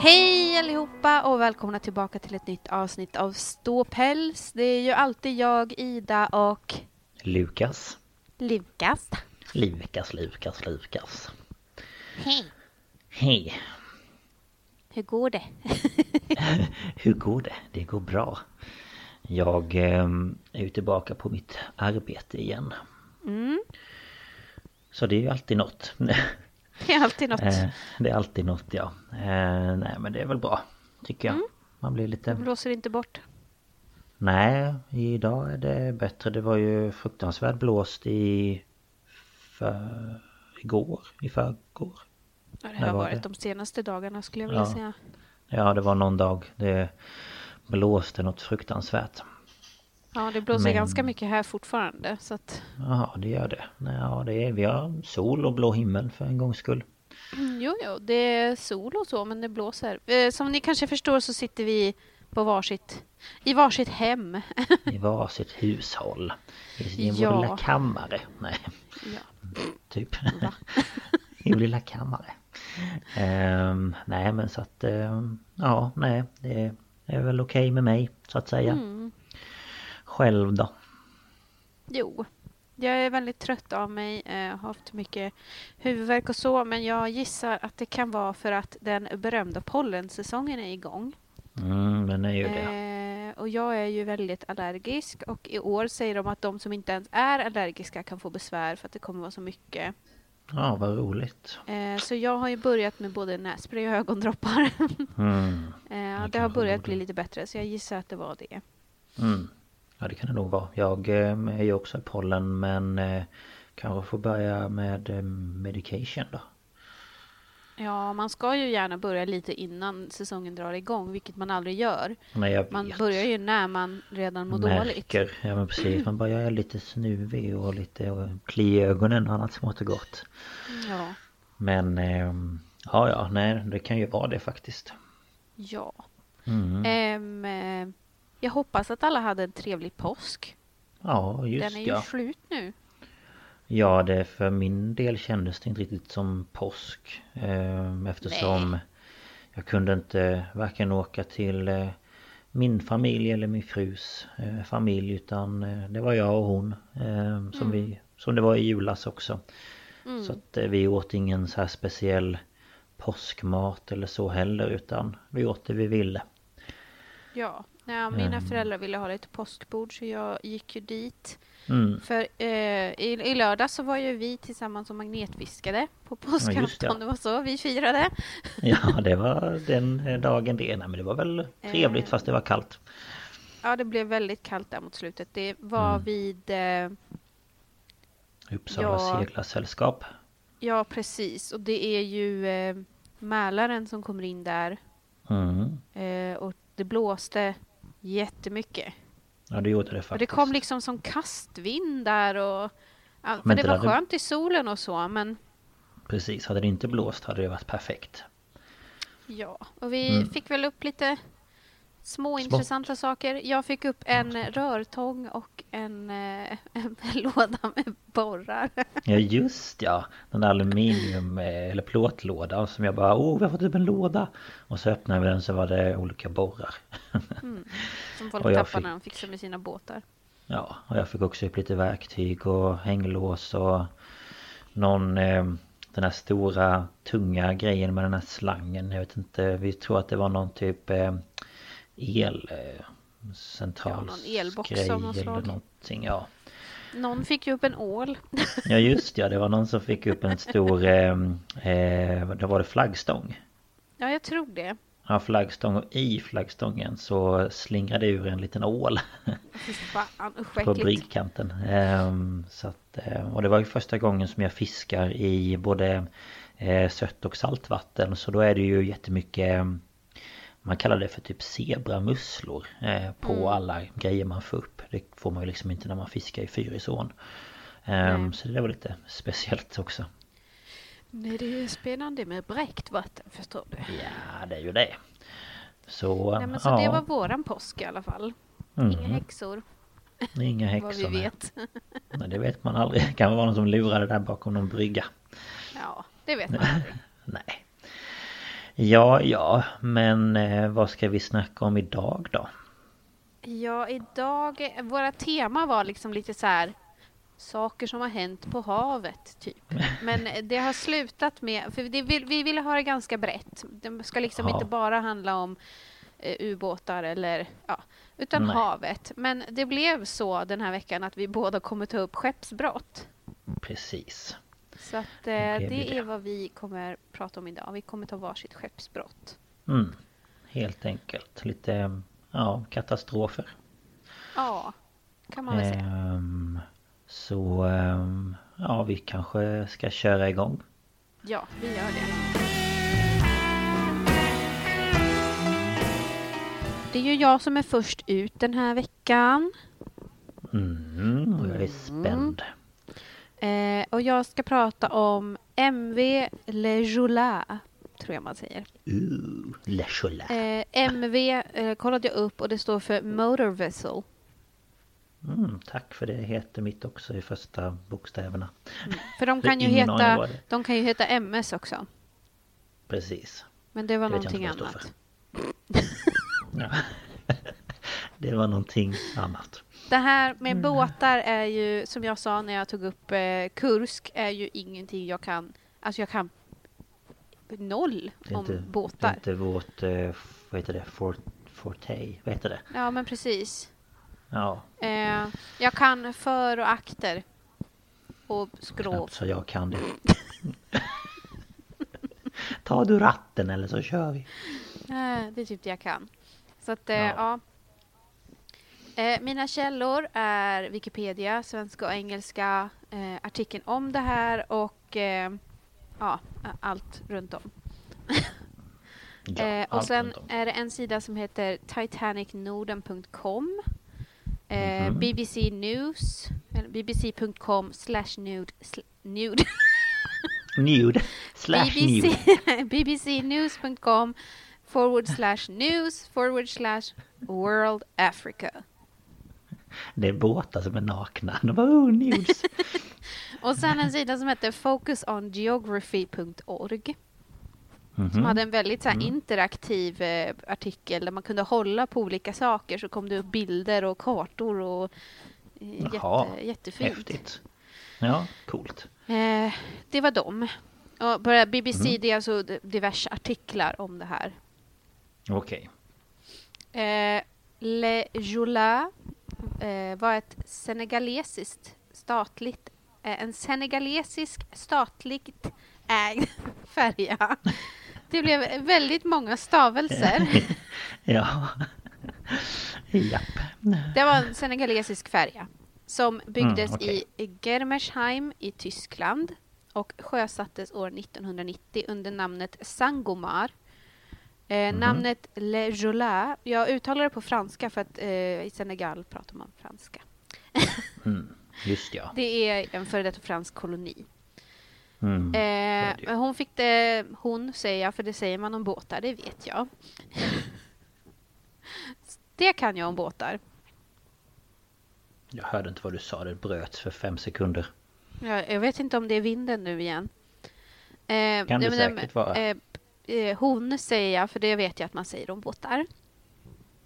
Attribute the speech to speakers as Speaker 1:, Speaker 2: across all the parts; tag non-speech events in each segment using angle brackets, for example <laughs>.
Speaker 1: Hej allihopa och välkomna tillbaka till ett nytt avsnitt av Ståpäls. Det är ju alltid jag, Ida och
Speaker 2: Lukas.
Speaker 1: Lukas.
Speaker 2: Lukas, Lukas, Lukas.
Speaker 1: Hej.
Speaker 2: Hej.
Speaker 1: Hur går det? <laughs>
Speaker 2: Hur går det? Det går bra. Jag eh, är ju tillbaka på mitt arbete igen.
Speaker 1: Mm.
Speaker 2: Så det är ju alltid något. <laughs>
Speaker 1: Det är alltid något.
Speaker 2: Eh, det är alltid något ja. Eh, nej men det är väl bra. Tycker jag.
Speaker 1: Mm.
Speaker 2: Man blir lite...
Speaker 1: Blåser inte bort.
Speaker 2: Nej, idag är det bättre. Det var ju fruktansvärt blåst i... För... Igår? I förrgår?
Speaker 1: Ja, det har
Speaker 2: var
Speaker 1: varit
Speaker 2: det?
Speaker 1: de senaste dagarna skulle jag vilja
Speaker 2: Ja.
Speaker 1: säga.
Speaker 2: Ja, det var någon dag. Det blåste något fruktansvärt.
Speaker 1: Ja, det blåser
Speaker 2: Men-
Speaker 1: ganska mycket här fortfarande så att...
Speaker 2: Jaha, det gör det. Ja, det är, vi har sol och blå himmel för en gångs skull.
Speaker 1: Mm, Jo, jo, det är sol och så men det blåser. Eh, Som ni kanske förstår så sitter vi på varsitt... I varsitt hem.
Speaker 2: I varsitt hushåll. I, i vår
Speaker 1: Ja.
Speaker 2: lilla kammare. Nej,
Speaker 1: ja.
Speaker 2: typ. <laughs> I vår lilla kammare. Ehm, nej, men så att... ehm, ja, nej. Det är väl okej med mig, så att säga.
Speaker 1: Mm.
Speaker 2: Själv då?
Speaker 1: Jo, jag är väldigt trött av mig. eh, har haft mycket huvudvärk och så. Men jag gissar att det kan vara för att den berömda pollensäsongen är igång.
Speaker 2: Mm, men är ju det.
Speaker 1: Eh, och jag är ju väldigt allergisk. Och i år säger de att de som inte ens är allergiska kan få besvär för att det kommer vara så mycket.
Speaker 2: Ja, vad roligt.
Speaker 1: Eh, så jag har ju börjat med både nässpray och ögondroppar.
Speaker 2: Mm, <laughs>
Speaker 1: eh, det har börjat bli lite bättre så jag gissar att det var det.
Speaker 2: mm. Ja, det kan det nog vara. Jag eh, är ju också i pollen, men eh, kanske får börja med eh, medication då.
Speaker 1: Ja, man ska ju gärna börja lite innan säsongen drar igång, vilket man aldrig gör.
Speaker 2: Nej, jag
Speaker 1: Man börjar ju när man redan mår dåligt.
Speaker 2: Märker. Ja men precis, man börjar lite snuvig och lite och kli i ögonen och annat smått och gott.
Speaker 1: Ja.
Speaker 2: Men ehm, ja ja, nej det kan ju vara det faktiskt.
Speaker 1: ja.
Speaker 2: Mm.
Speaker 1: Ehm, eh, jag hoppas att alla hade en trevlig påsk.
Speaker 2: Ja just
Speaker 1: Den är ju
Speaker 2: ja.
Speaker 1: slut nu.
Speaker 2: Ja det för min del kändes det inte riktigt som påsk. ehm, eftersom
Speaker 1: Nej.
Speaker 2: jag kunde inte varken åka till eh, min familj eller min frus eh, familj utan eh, det var jag och hon eh, som, vi, som det var i julas också.
Speaker 1: Mm.
Speaker 2: Så att eh, vi åt ingen så här speciell påskmat eller så heller utan vi åt det vi ville.
Speaker 1: Ja, ja mina
Speaker 2: Ehm.
Speaker 1: föräldrar ville ha lite påskbord så jag gick ju dit.
Speaker 2: Mm.
Speaker 1: För eh, i, i lördag så var ju vi tillsammans och magnetfiskade på påskafton.
Speaker 2: just det.
Speaker 1: det var så vi firade.
Speaker 2: Ja det var den eh, dagen det. Nej men det var väl trevligt
Speaker 1: Eh.
Speaker 2: fast det var kallt.
Speaker 1: Ja, det blev väldigt kallt där mot slutet. Det var
Speaker 2: Mm.
Speaker 1: vid... Eh,
Speaker 2: Uppsala
Speaker 1: Ja.
Speaker 2: seglarsällskap.
Speaker 1: ja, precis. Och det är ju eh, Mälaren som kommer in där
Speaker 2: Mm.
Speaker 1: Eh, och det blåste jättemycket.
Speaker 2: Ja, det gjorde det
Speaker 1: Och
Speaker 2: faktiskt.
Speaker 1: det kom liksom som kastvind där och... Ja, för det var
Speaker 2: där-
Speaker 1: skönt i solen och så men
Speaker 2: Precis, hade det inte blåst hade det varit perfekt.
Speaker 1: ja. Och vi
Speaker 2: Mm.
Speaker 1: fick väl upp lite små intressanta saker. Jag fick upp en rörtång och en, eh, <laughs> en låda med borrar.
Speaker 2: Ja just ja, den aluminium eh, eller plåtlådan som jag bara åh vi har fått upp en låda. Och så öppnade vi den så var det olika borrar. <laughs>
Speaker 1: Som folk tappar
Speaker 2: fick-
Speaker 1: när de fixar med sina båtar.
Speaker 2: Ja, och jag fick också upp lite verktyg och hänglås och någon eh, den här stora tunga grejen med den här slangen. Jag vet inte, vi tror att det var någon typ eh, el eh,
Speaker 1: Ja, någon
Speaker 2: grej
Speaker 1: av något
Speaker 2: eller
Speaker 1: slag.
Speaker 2: någonting. Ja.
Speaker 1: Någon fick ju upp en ål.
Speaker 2: ja just ja, det var någon som fick upp en stor, eh, eh, det var det flaggstång.
Speaker 1: Ja, jag tror det.
Speaker 2: Ja, flaggstång och i flaggstången så slingrade ur en liten ål.
Speaker 1: Fan, <laughs>
Speaker 2: på bryggkanten. Ehm, så att, eh, och det var ju första gången som jag fiskar i både eh, sött och saltvatten. Så då är det ju jättemycket eh, man kallar det för typ zebramusslor eh, på
Speaker 1: Mm.
Speaker 2: alla grejer man får upp. Det får man ju liksom inte när man fiskar i Fyrisån. Ehm,
Speaker 1: Nej.
Speaker 2: så det var lite speciellt också.
Speaker 1: Nej, det är spännande med bräckt vatten, förstår du.
Speaker 2: Ja, det är ju det. Så,
Speaker 1: Nej, men så
Speaker 2: ja,
Speaker 1: det var våran påsk i alla fall.
Speaker 2: mm,
Speaker 1: Inga häxor,
Speaker 2: inga <laughs>
Speaker 1: vad
Speaker 2: häxor.
Speaker 1: vi
Speaker 2: nej.
Speaker 1: vet.
Speaker 2: Nej, det vet man aldrig. <laughs> Det kan vara någon som lurade där bakom någon brygga.
Speaker 1: Ja, det vet man aldrig. <laughs>
Speaker 2: Nej. Ja, ja, men eh, vad ska vi snacka om idag då?
Speaker 1: Ja, idag... Våra tema var liksom lite så här... Saker som har hänt på havet, typ. <laughs> Men det har slutat med... För det vill, vi ville ha det ganska brett. Det ska liksom
Speaker 2: Ja.
Speaker 1: inte bara handla om eh, ubåtar eller... Ja, utan
Speaker 2: Nej.
Speaker 1: havet. Men det blev så den här veckan att vi båda kommer ta upp skeppsbrott.
Speaker 2: Precis.
Speaker 1: Så att eh, det
Speaker 2: det.
Speaker 1: är vad vi kommer prata om idag. Vi kommer ta varsitt skeppsbrott.
Speaker 2: Mm. Helt enkelt. Lite ja, katastrofer.
Speaker 1: Ja, kan man väl säga.
Speaker 2: Ehm, så ehm, ja, vi kanske ska köra igång.
Speaker 1: Ja, vi gör det. Det är ju jag som är först ut den här veckan.
Speaker 2: Mm, jag är spänd.
Speaker 1: Eh, och jag ska prata om MV Le Joula, tror jag man säger.
Speaker 2: Uh, Le Cholat.
Speaker 1: Eh, MV eh, kollade jag upp och det står för Motor Vessel.
Speaker 2: Mm, tack för det heter mitt också i första bokstäverna.
Speaker 1: För de kan ju heta, de kan ju heta MS också.
Speaker 2: Precis.
Speaker 1: Men det var
Speaker 2: Det
Speaker 1: någonting annat. <laughs>
Speaker 2: Det var någonting annat.
Speaker 1: Det här med
Speaker 2: Mm.
Speaker 1: båtar är ju, som jag sa när jag tog upp eh, Kursk, är ju ingenting jag kan... Alltså jag kan noll
Speaker 2: Det
Speaker 1: om
Speaker 2: inte, det
Speaker 1: båtar.
Speaker 2: är inte vårt, eh, vad heter det, fort, forte, vad heter det?
Speaker 1: Ja, men precis.
Speaker 2: Ja,
Speaker 1: Eh, jag kan för och akter. Och skrov.
Speaker 2: knappt så jag kan det. <laughs> Ta du ratten eller så kör vi.
Speaker 1: Eh, det är typ det jag kan. Så att, eh,
Speaker 2: Ja.
Speaker 1: ja. Eh, mina källor är Wikipedia, svenska och engelska, eh, artikeln om det här och eh, ja, allt runt om. <laughs>
Speaker 2: Ja,
Speaker 1: eh, och sen är det en sida som heter titanicnorden.com eh,
Speaker 2: Mhm.
Speaker 1: BBC News, bbc.com slash nude, sl- nude. <laughs>
Speaker 2: Nude slash
Speaker 1: BBC,
Speaker 2: nude. <laughs>
Speaker 1: bbcnews.com forward slash news forward slash world Africa.
Speaker 2: Det är båtar som är nakna. De bara oh nudes. <laughs>
Speaker 1: Och sen en sida som heter focusongeography.org som
Speaker 2: Mhm.
Speaker 1: hade en väldigt så här,
Speaker 2: Mm.
Speaker 1: interaktiv eh, artikel där man kunde hålla på olika saker så kom det upp bilder och kartor och eh,
Speaker 2: Jaha,
Speaker 1: jätte, jättefint.
Speaker 2: Häftigt. Ja, coolt.
Speaker 1: Eh, det var dem. Och på BBC
Speaker 2: Mm.
Speaker 1: det är alltså diverse artiklar om det här.
Speaker 2: Okej.
Speaker 1: Eh, Le Joula eh, var ett senegalesiskt statligt, eh, en senegalesisk statligt ägd <laughs> färja. Det blev väldigt många stavelser. <laughs>
Speaker 2: Ja. Japp.
Speaker 1: Det var en senegalesisk färja som byggdes
Speaker 2: Mm, okej.
Speaker 1: i Germersheim i Tyskland och sjösattes år 1990 under namnet Sangomar. Eh, Namnet Le Jola, jag uttalar det på franska för att eh, i Senegal pratar man franska. <laughs>
Speaker 2: Mm, just ja.
Speaker 1: Det är en före detta fransk koloni.
Speaker 2: Mm.
Speaker 1: Eh, hon fick det, hon säger jag, för det säger man om båtar, det vet jag. <laughs> det kan jag om båtar.
Speaker 2: Jag hörde inte vad du sa, det bröts för fem sekunder.
Speaker 1: Jag, jag vet inte om det är vinden nu igen. Eh,
Speaker 2: Kan det
Speaker 1: nej, men,
Speaker 2: säkert vara.
Speaker 1: Eh, eh, hon säger jag, för det vet jag att man säger om båtar.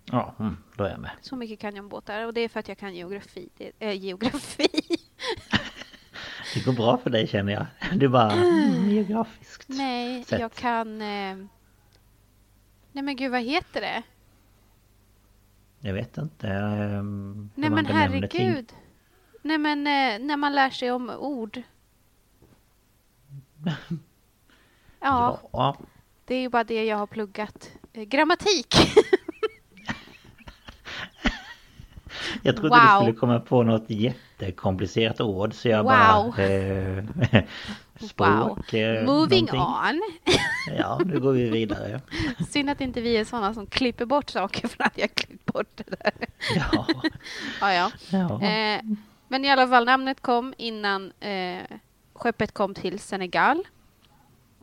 Speaker 2: Ja, mm, då är jag med.
Speaker 1: Så mycket kan jag om båtar och det är för att jag kan geografi. Det, äh, geografi. <laughs>
Speaker 2: Det går bra för dig känner jag. Du bara mm, geografiskt.
Speaker 1: Nej,
Speaker 2: Sätt.
Speaker 1: jag kan... Eh... Nej men gud, vad heter det?
Speaker 2: Jag vet inte. hur
Speaker 1: Nej men
Speaker 2: benämner ting.
Speaker 1: herregud. Nej men eh, när man lär sig om ord. <laughs> Ja,
Speaker 2: Ja,
Speaker 1: det är ju bara det jag har pluggat. Eh, grammatik. <laughs>
Speaker 2: jag trodde
Speaker 1: Wow.
Speaker 2: du skulle komma på något jättekomplicerat ord så jag
Speaker 1: Wow.
Speaker 2: bara... Eh, <laughs> språk... eh,
Speaker 1: Moving
Speaker 2: någonting.
Speaker 1: on. <laughs>
Speaker 2: Ja, nu går vi vidare.
Speaker 1: Synd att inte vi är sådana som klipper bort saker för att jag klippt bort det där.
Speaker 2: Ja,
Speaker 1: Ja, ja.
Speaker 2: ja.
Speaker 1: Eh, men i alla fall, namnet kom innan eh, skeppet kom till Senegal.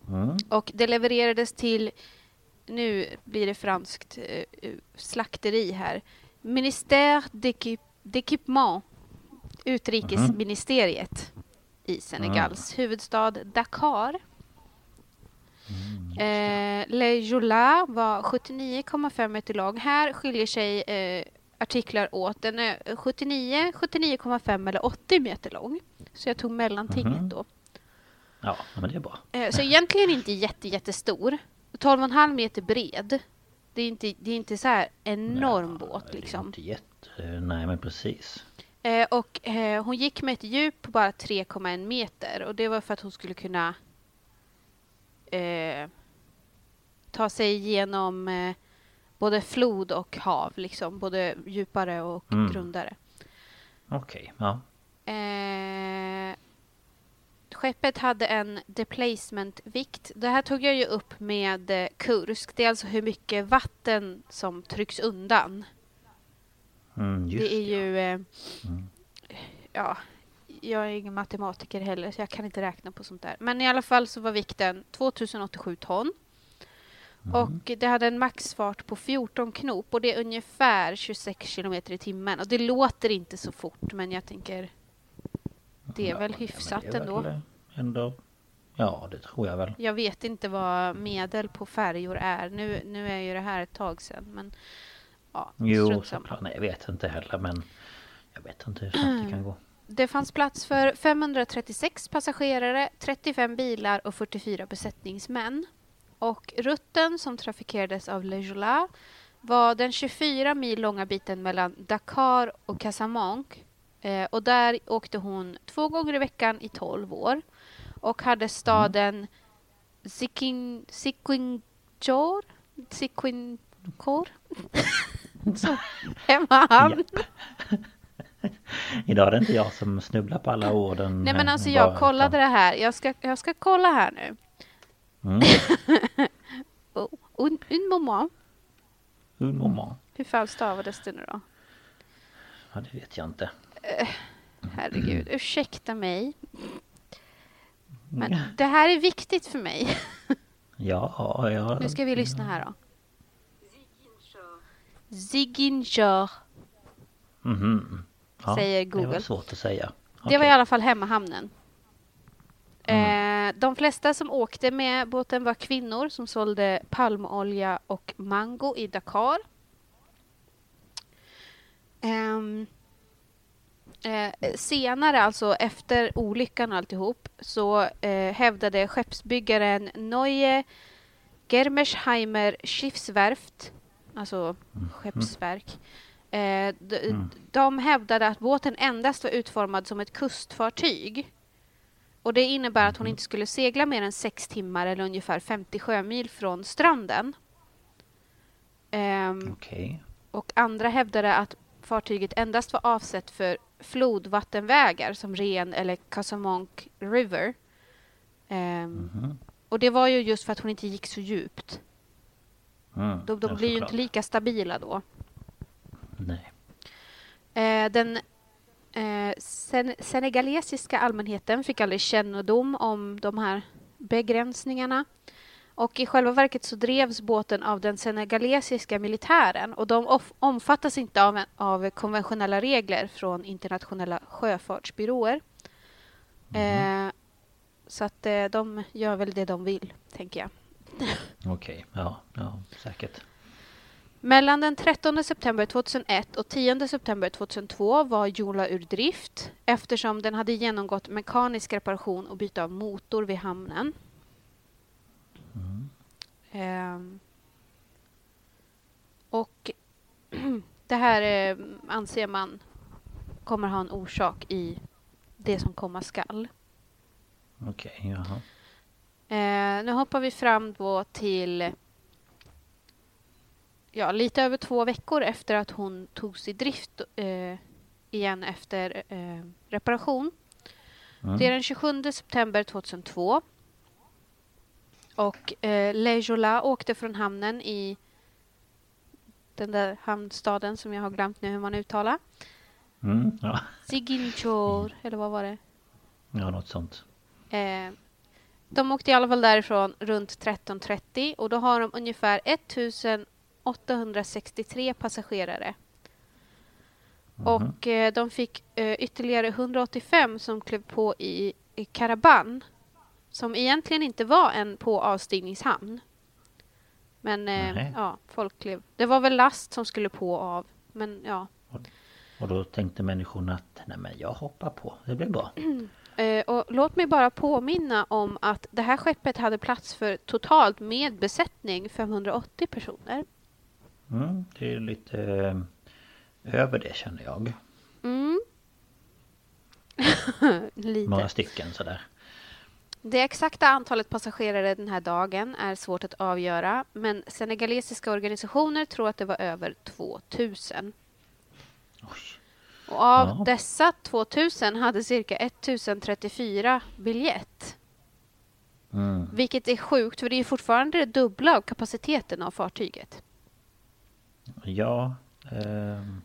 Speaker 2: Mm.
Speaker 1: Och det levererades till, nu blir det franskt eh, eh, slakteri här, Ministère d'équipe- d'équipement, utrikesministeriet i Senegals huvudstad Dakar. Eh, Le Jola var 79,5 meter lång. Här skiljer sig eh, artiklar åt. Den är 79, 79,5 eller 80 meter lång. Så jag tog mellantinget
Speaker 2: Mhm.
Speaker 1: då.
Speaker 2: Ja, men det är bra.
Speaker 1: Eh, Så egentligen inte jätte, jättestor. 12,5 meter bred. Det är inte, det är inte så här enorm båt
Speaker 2: Det är
Speaker 1: liksom.
Speaker 2: Inte jätte... Nej, men precis.
Speaker 1: Eh, och eh, hon gick med ett djup på bara 3,1 meter och det var för att hon skulle kunna eh, ta sig igenom eh, både flod och hav, liksom. Både djupare och
Speaker 2: Mm.
Speaker 1: grundare.
Speaker 2: Okej, ja.
Speaker 1: Eh, skeppet hade en displacement-vikt. Det här tog jag ju upp med eh, Kursk. Det är alltså hur mycket vatten som trycks undan.
Speaker 2: Mm,
Speaker 1: det är
Speaker 2: ja.
Speaker 1: ju... Eh,
Speaker 2: Mm.
Speaker 1: Ja, jag är ingen matematiker heller så jag kan inte räkna på sånt där. Men i alla fall så var vikten 2087 ton.
Speaker 2: Mm.
Speaker 1: Och det hade en maxfart på 14 knop och det är ungefär 26 kilometer i timmen. Och det låter inte så fort men jag tänker det är väl
Speaker 2: Ja,
Speaker 1: hyfsat
Speaker 2: det är väl ändå. Ja, det tror jag väl.
Speaker 1: Jag vet inte vad medel på färjor är. Nu, nu är ju det här ett tag sedan men ja,
Speaker 2: Jo, såklart. Nej, jag vet inte heller men jag vet inte hur snabbt det kan gå. <clears throat>
Speaker 1: Det fanns plats för 536 passagerare, 35 bilar och 44 besättningsmän. Och rutten som trafikerades av Le Jola var den 24 mil långa biten mellan Dakar och Casamance. Eh, och där åkte hon två gånger i veckan i 12 år. Och hade staden Sikin, Siquinjor? Siquincor? som <laughs> hemmahamn.
Speaker 2: Idag är det inte jag som snubblar på alla orden.
Speaker 1: Nej men
Speaker 2: eh,
Speaker 1: alltså jag kollade
Speaker 2: utan-
Speaker 1: det här. Jag ska, jag ska kolla här nu.
Speaker 2: Mm. <laughs>
Speaker 1: Oh, un, un moment.
Speaker 2: Un moment.
Speaker 1: Hur fan stavades det nu då?
Speaker 2: Ja, det vet jag inte.
Speaker 1: Herregud, <clears throat> ursäkta mig. Men
Speaker 2: Mm.
Speaker 1: det här är viktigt för mig. <laughs>
Speaker 2: Ja, ja.
Speaker 1: Nu ska vi lyssna här då. Ziguinchor.
Speaker 2: Mhm. Ja,
Speaker 1: säger
Speaker 2: Det var
Speaker 1: Google.
Speaker 2: svårt att säga.
Speaker 1: Det var i alla fall hemmahamnen.
Speaker 2: Mm.
Speaker 1: Eh, de flesta som åkte med båten var kvinnor som sålde palmolja och mango i Dakar. Ehm, eh, senare, alltså efter olyckan och alltihop, så eh, hävdade skeppsbyggaren Neue Germersheimer Schiffswerft, alltså skeppsverk, eh, d-
Speaker 2: Mm.
Speaker 1: de hävdade att båten endast var utformad som ett kustfartyg. Och det innebär att hon inte skulle segla mer än sex timmar eller ungefär 50 sjömil från stranden. Ehm,
Speaker 2: Okej.
Speaker 1: och andra hävdade att fartyget endast var avsett för flodvattenvägar som Ren eller Casamance River. Ehm,
Speaker 2: Mhm.
Speaker 1: Och det var ju just för att hon inte gick så djupt.
Speaker 2: Mm,
Speaker 1: De, de blir ju inte lika stabila då.
Speaker 2: Nej.
Speaker 1: Eh, den eh, sen, senegalesiska allmänheten fick aldrig kännedom om de här begränsningarna. Och i själva verket så drevs båten av den senegalesiska militären och de omfattas inte av, en, av konventionella regler från internationella sjöfartsbyråer. Eh, så att eh, de gör väl det de vill, tänker jag. <laughs>
Speaker 2: Okej, ja, ja, säkert.
Speaker 1: Mellan den 13 september 2001 och 10 september 2002 var Jola ur drift eftersom den hade genomgått mekanisk reparation och byte av motor vid hamnen. Ehm. och <clears throat> det här eh, anser man kommer ha en orsak i det som komma skall.
Speaker 2: Okej, jaha.
Speaker 1: Eh, nu hoppar vi fram då till ja, lite över två veckor efter att hon togs i drift eh, igen efter eh, reparation.
Speaker 2: Mm.
Speaker 1: Det är den 27 september 2002. Och eh, Lejola åkte från hamnen i den där hamnstaden som jag har glömt nu hur man uttalar.
Speaker 2: Mm, ja.
Speaker 1: Ziguinchor, eller vad var det?
Speaker 2: ja, något sånt.
Speaker 1: Eh, de åkte i alla fall därifrån runt 13.30 och då har de ungefär 1863 passagerare. Och eh, de fick eh, ytterligare 185 som klev på i, i Caraban som egentligen inte var en på avstigningshamn. Men eh, ja, folk klev. Det var väl last som skulle på och av. Men ja,
Speaker 2: Och då tänkte människorna att nej men jag hoppar på, det blir bra. <clears throat>
Speaker 1: Eh, och låt mig bara påminna om att det här skeppet hade plats för totalt med besättning 580 personer.
Speaker 2: Mm, det är lite eh, över det känner jag.
Speaker 1: Mm. <laughs>
Speaker 2: Några stycken sådär.
Speaker 1: Det exakta antalet passagerare den här dagen är svårt att avgöra men senegalesiska organisationer tror att det var över 2000.
Speaker 2: Oj.
Speaker 1: Och av
Speaker 2: Ja.
Speaker 1: dessa 2000 hade cirka 1034 biljett.
Speaker 2: Mm.
Speaker 1: Vilket är sjukt för det är fortfarande det dubbla av kapaciteten av fartyget.
Speaker 2: Ja, ehm,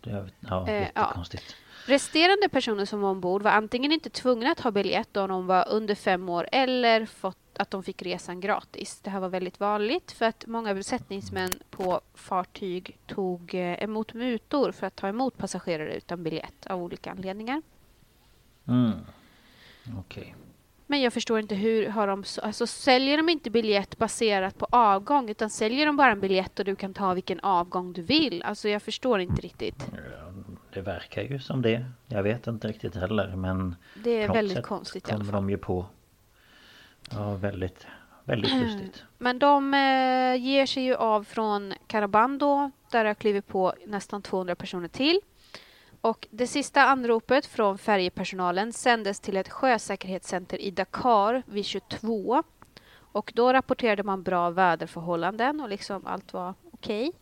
Speaker 2: det är ja,
Speaker 1: Eh,
Speaker 2: lite
Speaker 1: ja. Resterande personer som var ombord var antingen inte tvungna att ha biljett då de var under fem år eller fått att de fick resan gratis. Det här var väldigt vanligt för att många besättningsmän på fartyg tog eh, emot mutor för att ta emot passagerare utan biljett av olika anledningar.
Speaker 2: Mm. Okej.
Speaker 1: Men jag förstår inte hur har de... så- Alltså säljer de inte biljett baserat på avgång utan säljer de bara en biljett och du kan ta vilken avgång du vill. Alltså jag förstår inte riktigt.
Speaker 2: Ja, Det verkar ju som det. Jag vet inte riktigt heller men
Speaker 1: Det är väldigt konstigt i alla
Speaker 2: kommer
Speaker 1: fall.
Speaker 2: de ju på. Ja, väldigt, väldigt lustigt.
Speaker 1: Men de eh, ger sig ju av från Carabando där det har klivit på nästan 200 personer till. Och det sista anropet från färjepersonalen sändes till ett sjösäkerhetscenter i Dakar vid 22. Och då rapporterade man bra väderförhållanden och liksom allt var okej.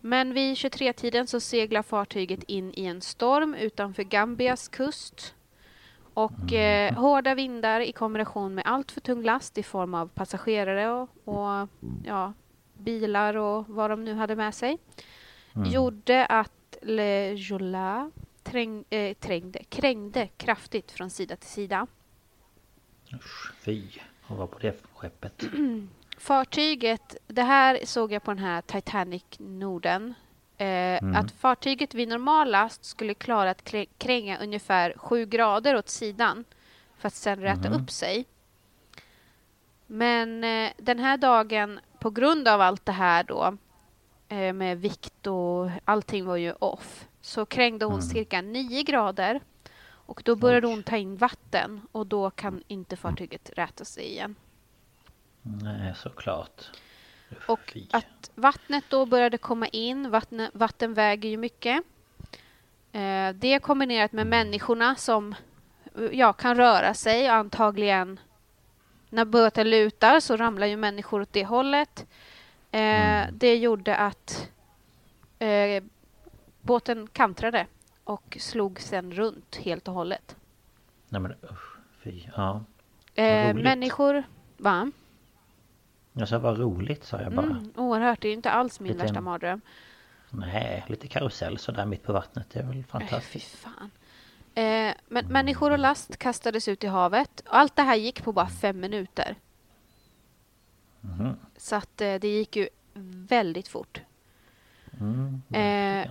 Speaker 1: Men vid 23-tiden så seglar fartyget in i en storm utanför Gambias kust. Och eh, hårda vindar i kombination med allt för tung last i form av passagerare och, och ja, bilar och vad de nu hade med sig gjorde att Le Jola träng, eh, trängde, krängde kraftigt från sida till sida.
Speaker 2: Usch, fy. Att vara på det skeppet. <clears throat>
Speaker 1: Fartyget, det här såg jag på den här Titanic Norden. Eh, Att fartyget vid normal last skulle klara att krä- kränga ungefär 7 grader åt sidan för att sen räta upp sig. Men eh, den här dagen, på grund av allt det här då eh, med vikt och allting var ju off, så krängde hon cirka 9 grader. Och då började hon ta in vatten och då kan inte fartyget räta sig igen.
Speaker 2: Nej, såklart.
Speaker 1: Och att vattnet då började komma in, vatten, vatten väger ju mycket. Eh, det kombinerat med människorna som ja, kan röra sig och antagligen när båten lutar så ramlar ju människor åt det hållet. Eh, Det gjorde att eh, båten kantrade och slog sen runt helt och hållet.
Speaker 2: Nej men usch, fy. Ja.
Speaker 1: Eh, människor, va?
Speaker 2: Jag sa vad roligt sa jag bara.
Speaker 1: Mm, oerhört, det är inte alls min
Speaker 2: Lite-
Speaker 1: värsta mardröm.
Speaker 2: Nej, lite karusell sådär mitt på vattnet. Det är väl
Speaker 1: Äh, fy
Speaker 2: fantastiskt.
Speaker 1: fan. Eh, men människor och last kastades ut i havet. Allt det här gick på bara fem minuter.
Speaker 2: Mhm.
Speaker 1: Så att eh, det gick ju väldigt fort.
Speaker 2: Mm,
Speaker 1: Eh,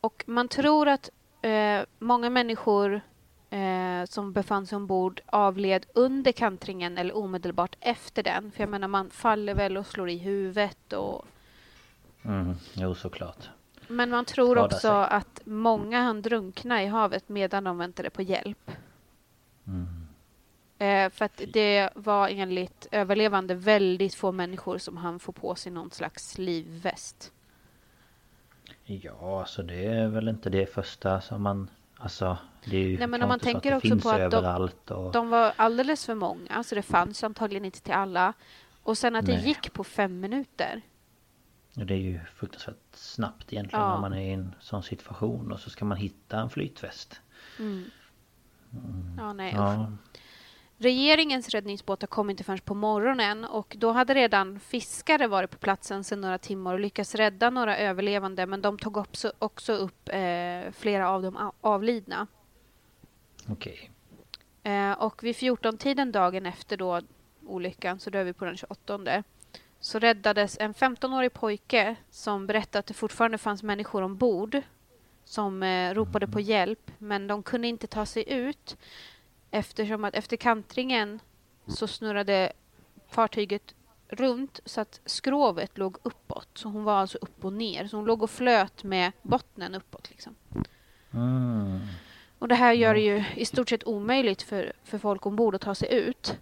Speaker 1: och man tror att eh, många människor eh, som befann sig ombord avled under kantringen eller omedelbart efter den. För jag menar, man faller väl och slår i huvudet. Och...
Speaker 2: Mm, jo såklart.
Speaker 1: Men man tror
Speaker 2: Skadar
Speaker 1: också
Speaker 2: sig.
Speaker 1: att många hann drunkna i havet medan de väntade på hjälp.
Speaker 2: Mm.
Speaker 1: Eh, för att det var enligt överlevande väldigt få människor som hann få på sig någon slags livväst.
Speaker 2: Ja, alltså det är väl inte det första som man... Alltså, det är ju
Speaker 1: Nej, men om man tänker
Speaker 2: det
Speaker 1: också på att de-
Speaker 2: och...
Speaker 1: De var alldeles för många, så det fanns antagligen inte till alla. Och sen att det
Speaker 2: Nej.
Speaker 1: gick på fem minuter.
Speaker 2: Det är ju fruktansvärt snabbt egentligen
Speaker 1: Ja.
Speaker 2: när man är i en sån situation och så ska man hitta en flytväst.
Speaker 1: Ja, nej.
Speaker 2: Ja,
Speaker 1: Regeringens räddningsbåtar kom inte förrän på morgonen och då hade redan fiskare varit på platsen sedan några timmar och lyckats rädda några överlevande men de tog också, också upp eh, flera av de avlidna.
Speaker 2: okej.
Speaker 1: Eh, och vid 14-tiden dagen efter då olyckan, så då är vi på den 28 så räddades en 15-årig pojke som berättade att det fortfarande fanns människor ombord som eh, ropade på hjälp, men de kunde inte ta sig ut eftersom att efter kantringen så snurrade fartyget runt så att skrovet låg uppåt. Så hon var alltså upp och ner. Så hon låg och flöt med bottnen uppåt. Liksom.
Speaker 2: Mm.
Speaker 1: Och det här gör det ju i stort sett omöjligt för, för folk ombord att ta sig ut.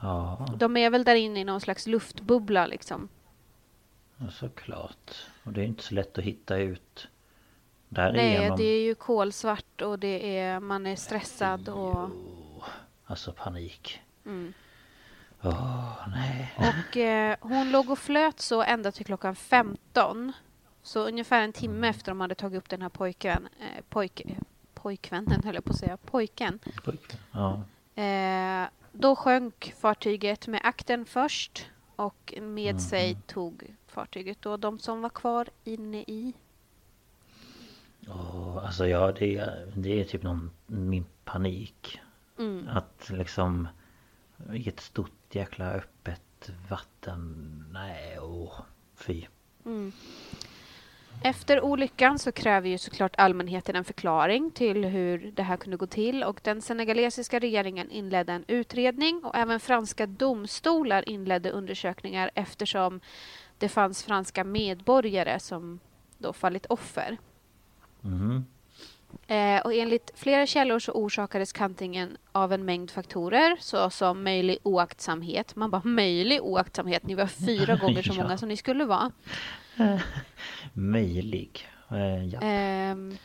Speaker 2: Ja,
Speaker 1: De är väl där inne i någon slags luftbubbla liksom.
Speaker 2: ja, såklart. Och det är inte så lätt att hitta ut
Speaker 1: Nej, det är ju kolsvart och det är, man är stressad och...
Speaker 2: Alltså panik.
Speaker 1: Mm.
Speaker 2: Åh, nej.
Speaker 1: Och eh, hon låg och flöt så ända till klockan 15. Så ungefär en timme efter de hade tagit upp den här pojken, eh, pojk, pojkvännen <laughs> höll jag på att säga, pojken.
Speaker 2: Pojkvän. Ja.
Speaker 1: Eh, då sjönk fartyget med akten först och med sig tog fartyget då de som var kvar inne i.
Speaker 2: Åh, alltså ja, det är, det är typ någon, min panik.
Speaker 1: Mm.
Speaker 2: Att liksom i ett stort jäkla öppet vatten. Nej, åh. Fy.
Speaker 1: Efter olyckan så kräver ju såklart allmänheten en förklaring till hur det här kunde gå till och den senegalesiska regeringen inledde en utredning och även franska domstolar inledde undersökningar eftersom det fanns franska medborgare som då fallit offer.
Speaker 2: Mhm.
Speaker 1: Eh, och enligt flera källor så orsakades kantringen av en mängd faktorer såsom möjlig oaktsamhet. Man bara möjlig oaktsamhet, ni var fyra <laughs> gånger så
Speaker 2: Ja.
Speaker 1: många som ni skulle vara. <laughs>
Speaker 2: Möjlig. Eh, ja.
Speaker 1: Ehm,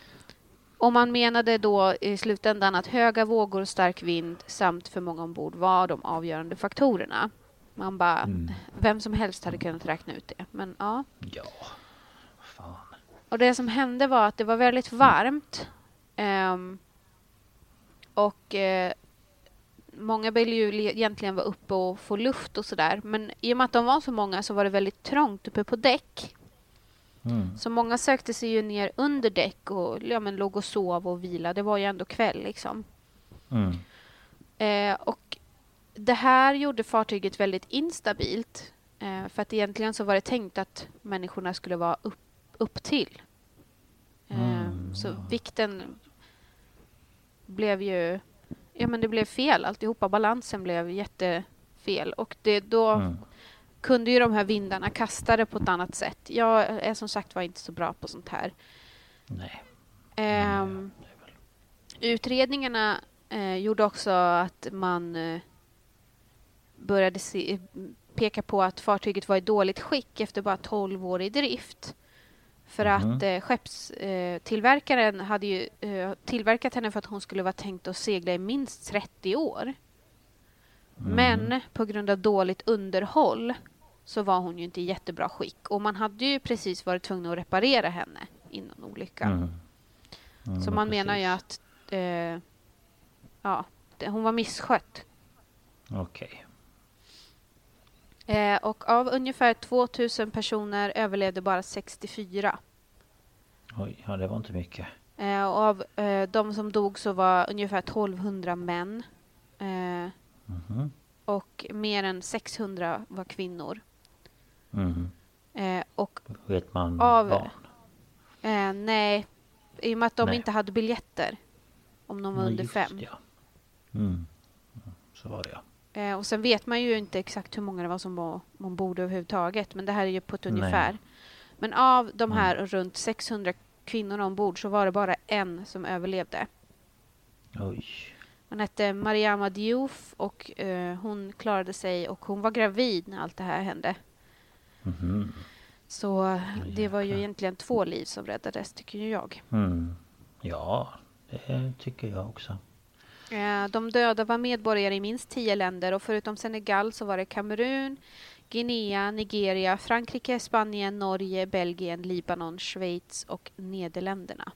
Speaker 1: och man menade då i slutändan att höga vågor, stark vind samt för många ombord var de avgörande faktorerna. Man bara,
Speaker 2: Mm.
Speaker 1: vem som helst hade kunnat räkna ut det. Men ja.
Speaker 2: Ja.
Speaker 1: Och det som hände var att det var väldigt varmt. Ehm, och eh, många ville ju egentligen vara uppe och få luft och sådär. Men i och med att de var så många så var det väldigt trångt uppe på däck.
Speaker 2: Mm.
Speaker 1: Så många sökte sig ju ner under däck och ja, men låg och sov och vila. Det var ju ändå kväll liksom.
Speaker 2: Mm.
Speaker 1: Eh, och det här gjorde fartyget väldigt instabilt. Eh, för att egentligen så var det tänkt att människorna skulle vara upp, upp till. Eh,
Speaker 2: Mm,
Speaker 1: så vikten blev ju... Ja men det blev fel alltihopa. Balansen blev jättefel. Och det, då
Speaker 2: Mm.
Speaker 1: kunde ju de här vindarna kasta det på ett annat sätt. Jag är som sagt var inte så bra på sånt här.
Speaker 2: Nej.
Speaker 1: Ehm, utredningarna eh, gjorde också att man eh, började se, peka på att fartyget var i dåligt skick efter bara 12 år i drift. För
Speaker 2: Mhm.
Speaker 1: att eh, skeppstillverkaren eh, hade ju eh, tillverkat henne för att hon skulle vara tänkt att segla i minst 30 år. Men på grund av dåligt underhåll så var hon ju inte i jättebra skick. Och man hade ju precis varit tvungen att reparera henne innan olyckan.
Speaker 2: Mm. Mm,
Speaker 1: Så man menar ju
Speaker 2: precis.
Speaker 1: att eh, ja, hon var misskött.
Speaker 2: Okej.
Speaker 1: Eh, och av ungefär 2000 personer överlevde bara 64.
Speaker 2: Oj, ja det var inte mycket.
Speaker 1: Eh, och av eh, de som dog så var ungefär 1200 män. Eh,
Speaker 2: Mhm.
Speaker 1: och mer än 600 var kvinnor.
Speaker 2: Mhm.
Speaker 1: Eh, och
Speaker 2: Vet man
Speaker 1: Av-
Speaker 2: barn?
Speaker 1: eh, nej, i och med att de
Speaker 2: Nej.
Speaker 1: inte hade biljetter om de var
Speaker 2: Nej,
Speaker 1: under fem.
Speaker 2: Ja. Mm. Mm, Så var det ja.
Speaker 1: Eh, och sen vet man ju inte exakt hur många det var som var ombord överhuvudtaget. Men det här är ju på ett
Speaker 2: Nej.
Speaker 1: ungefär. Men av de här
Speaker 2: Mm.
Speaker 1: runt 600 kvinnorna ombord så var det bara en som överlevde.
Speaker 2: Oj.
Speaker 1: Hon hette Mariama Diouf och eh, hon klarade sig och hon var gravid när allt det här hände.
Speaker 2: Mhm.
Speaker 1: Så det var ju egentligen två liv som räddades tycker jag.
Speaker 2: Mm. Ja, det tycker jag också.
Speaker 1: Eh, De döda var medborgare i minst tio länder och förutom Senegal så var det Kamerun, Guinea, Nigeria, Frankrike, Spanien, Norge, Belgien, Libanon, Schweiz och Nederländerna.